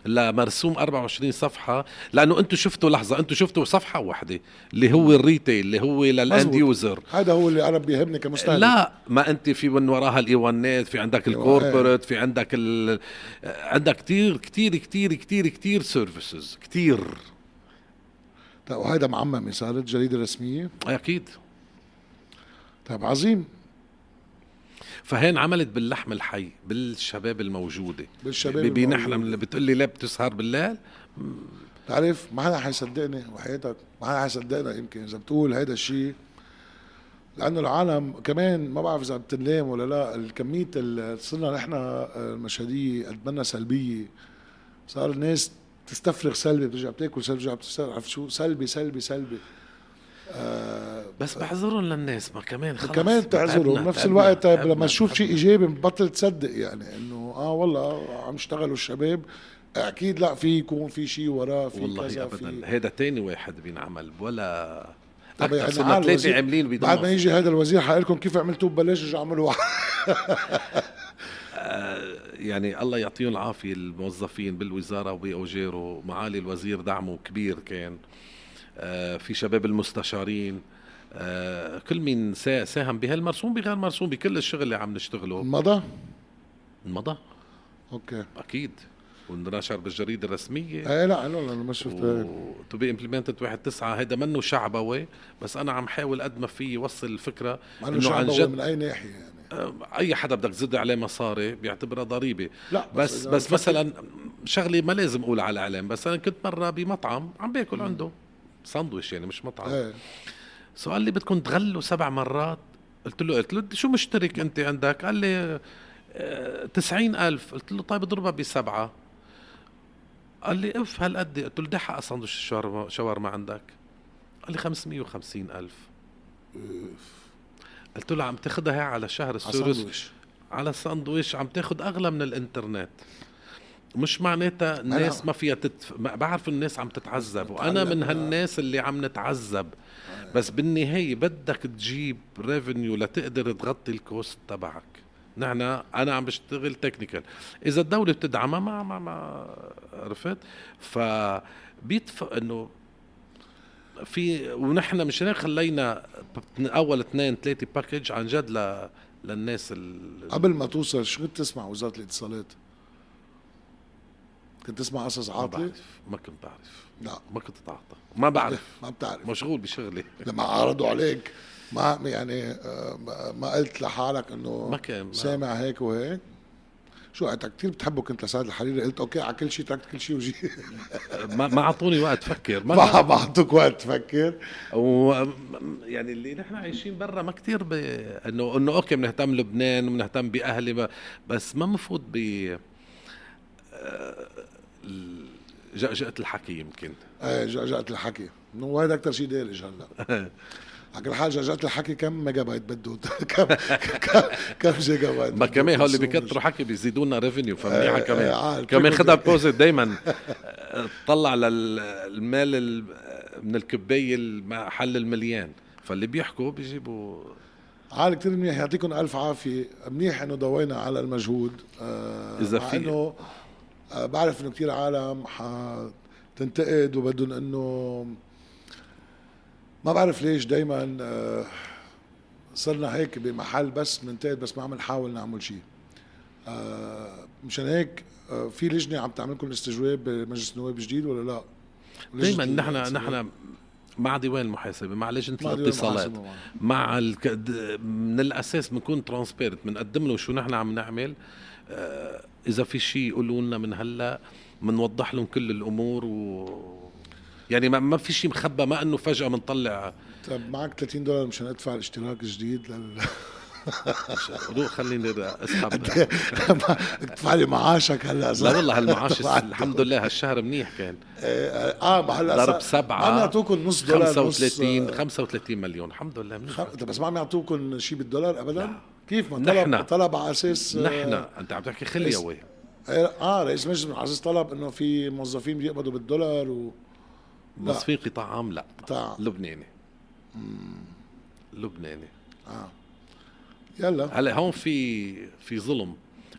لمرسوم 24 صفحة لأنه أنتم شفتوا لحظة أنتم شفتوا صفحة واحدة اللي هو ال retail اللي هو لل end. user هذا هو اللي أنا بيهمني كمستهلك. لا ما أنت في من وراها الايوانات في عندك أيوة، ال corporate في عندك ال... عندك كتير كتير كتير كتير كتير سيرفيسز كتير. طيب وهيدا معممه صارت جريدة رسمية؟ أكيد. طيب عظيم. فهين عملت باللحم الحي بالشباب الموجودة. بالشباب الموجودة. اللي بتقول لي لا بتسهر بالليل؟ تعرف ما حدا حيصدقني وحياتك ما حدا حيصدقنا يمكن إذا بتقول هيدا الشيء لأنه العالم كمان ما بعرف إذا بتنلام ولا لا الكمية اللي صرنا نحن المشهدية قد منا سلبية. صار الناس تستفرغ سلبي بترجع بتاكل سلبي بترجع بتستفرغ عرفت شو؟ سلبي سلبي سلبي. آه بس بعذرهم للناس ما كمان خلص. كمان بتعذرهم تعبنا- بنفس الوقت طيب تعبنا- لما تشوف شيء. إيجابي بتبطل تصدق يعني إنه آه والله عم يشتغلوا الشباب. أكيد لا في يكون في شيء وراه في والله كذا ابدا. هذا تاني واحد بينعمل ولا طب يعني صرنا عاملين بدون بعد ما. يجي هذا الوزير حيقول لكم كيف عملتوه؟ ببلاش رجع اعملوا واحد. يعني الله يعطيهم العافية الموظفين بالوزارة وبأوجيرو معالي الوزير دعمه كبير كان. آه، في شباب المستشارين آه، كل مين سا- ساهم بهالمرسوم بغير مرسوم بكل الشغل اللي عم نشتغله. مضى مضى أوكي. أكيد. ونشر بالجريدة الرسمية. إيه لا لا لا ما شفت. to be implemented واحد تسعة هيدا منه شعبوي بس أنا عم حاول قد ما في يوصل الفكرة إنه عن جد من أي ناحية يعني. آه، أي حدا بدك تزد عليه مصاري بيعتبرها ضريبة. لا بس بس, بس مثلا شغله ما لازم أقول على الإعلام بس أنا كنت مرة بمطعم عم باكل عنده. ساندويش يعني مش مطعم. إيه. سؤال لي بدكم تغلوا سبع مرات؟ قلت له قلت له شو مشترك أنت عندك؟ قال لي آه، تسعين ألف. قلت له طيب اضربها بسبعة. قال لي أوف هالقد. قلت له دحق سندويش الشاورما شاورما عندك. قال لي 550 ألف. قلت له عم تاخذها على شهر السيرفيس على ساندويش عم تاخذ أغلى من الإنترنت. مش معناتها الناس ما فيها تتف... بعرف الناس عم تتعذب وأنا من هالناس اللي عم نتعذب. بس بالنهاية بدك تجيب revenue لتقدر تغطي ال cost تبعك. نحن أنا عم بشتغل technical إذا الدولة بتدعمها ما ما ما عرفت؟ فبيتف إنه في ونحن مش هيك خلينا أول اثنين ثلاثة package عن جد ل للناس ال... قبل ما توصل شو كنت تسمع وزارة الاتصالات؟ كنت تسمع قصص عاطله؟ ما كنت بعرف. لا. ما كنت اتعاطى ما بعرف. ما بتعرف. مشغول بشغلي. لما عرضوا عليك ما يعني آه، ما قلت لحالك إنه ما كان سامع هيك وهيك؟ شو انت كثير بتحبه كنت لسعد الحريري. قلت أوكي على كل شيء تركت كل شيء وجي. ما ما أعطوني وقت أفكر ما ما اعطوك وقت تفكر و يعني اللي نحن عايشين برا ما كثير ب... إنه إنه أوكي بنهتم لبنان وبنهتم بأهلي بس ما مفوت ب آه، جأجأة الحكي يمكن. إيه جأجأة الحكي. وهذا أكثر شيء دارج هلا. على كل حال جات الحكي كم ميجا بايت بده كم كم جيجا بايت ما كمان هول اللي بيكتروا حكي بيزيدوا لنا revenue فمنيحه كمان. كمان خدها positive دائما طلع للمال من الكباية محل المليان. فاللي بيحكوا بيجيبوا. عال كثير منيح. يعطيكم ألف عافية. منيح إنه ضوينا على المجهود. آه إذا في. إنه آه بعرف إنه كثير عالم حتنتقد وبدهم إنه ما بعرف ليش دايما آه، صرنا هيك بمحل بس بننتقد بس ما عم نحاول نعمل شيء آه، مشان هيك آه، في لجنة عم تعمل لكم استجواب بمجلس النواب جديد ولا لا؟ دائما نحن نحن مع ديوان المحاسبة؟ مع لجنه الاتصالات مع الك... من الأساس بنكون ترانسبيرنت بنقدم له شو نحن عم نعمل. إذا في شيء يقولوا لنا من هلأ بنوضح لهم كل الأمور و يعني ما, ما في شيء مخبى ما إنه فجأة بنطلع طيب معك 30 دولار مشان أدفع الاشتراك الجديد لل روح خليني اسحب ادفع لي معاشك هلأ لا والله هالمعاش الحمد لله هالشهر منيح كان. آه ما هلأ ضرب سبعة عم يعطوكم نص دولار 35 نص 35 مليون. الحمد لله منيح. بس ما عم يعطوكم شيء بالدولار ابدا؟ لا. كيف ما طلب نحن. طلب على أساس نحن. أنت عم تحكي خليوي آه رئيس مجلس على أساس طلب إنه في موظفين بيقبضوا بالدولار و موظفين قطاع عام لا. قطاع لبناني. لبناني. آه. يلا. هلا هون في في ظلم.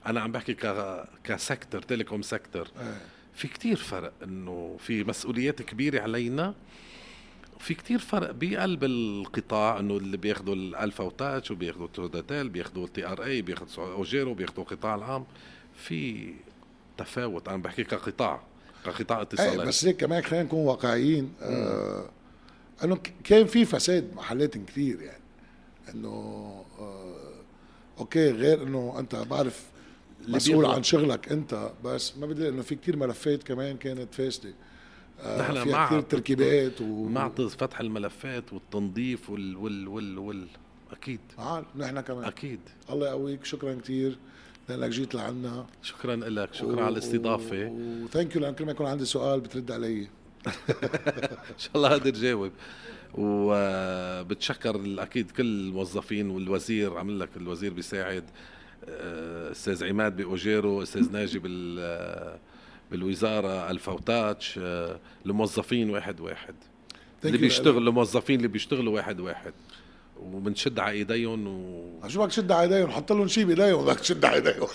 أنا عم بحكي ك ك sector telecom sector. آه. في كتير فرق إنه في مسؤوليات كبيرة علينا في كتير فرق بقلب القطاع إنه اللي بياخذوا الألفا و Touch وبياخذوا توداتيل بياخذوا ال TRA بياخذوا أوجيرو بياخذوا القطاع العام. في تفاوت أنا بحكي كقطاع كقطاع اتصالات. إيه، بس هيك كمان خلينا نكون واقعيين. آه إنه كان في فساد محلات كثير يعني. إنه آه أوكي غير إنه أنت بعرف مسؤول عن شغلك أنت بس ما بدي إنه في كثير ملفات كمان كانت فاسدة. آه نحن مع كثير تركيبات و... مع فتح الملفات والتنظيف وال وال وال, وال... أكيد. آه نحن كمان. أكيد. الله يقويك. شكرا كثير لأنك جيت لعنا. شكرا لك. شكرا و... على الاستضافة. و thank you لأن كل ما يكون عندي سؤال بترد علي. إن شاء الله قادر جاوب وبتشكر أكيد كل الموظفين والوزير. عمل لك الوزير بيساعد. آه، أستاذ عماد بأوجيرو أستاذ ناجي بال بالوزارة ألفا و Touch آه، الموظفين واحد واحد. اللي بيشتغلوا الموظفين اللي بيشتغلوا واحد واحد. وبنشد على إيديهم و شو بدك تشد على إيديهم؟ حط لهم شيء بايديهم بدك تشد على إيديهم.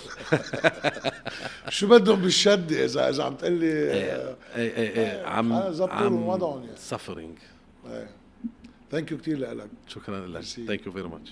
شو بدهم بالشد اذا إذا عم تقول لي إيه إيه إيه, إيه عم عم وضعهم يعني. suffering thank you كثير لك شكرا لك. thank you very much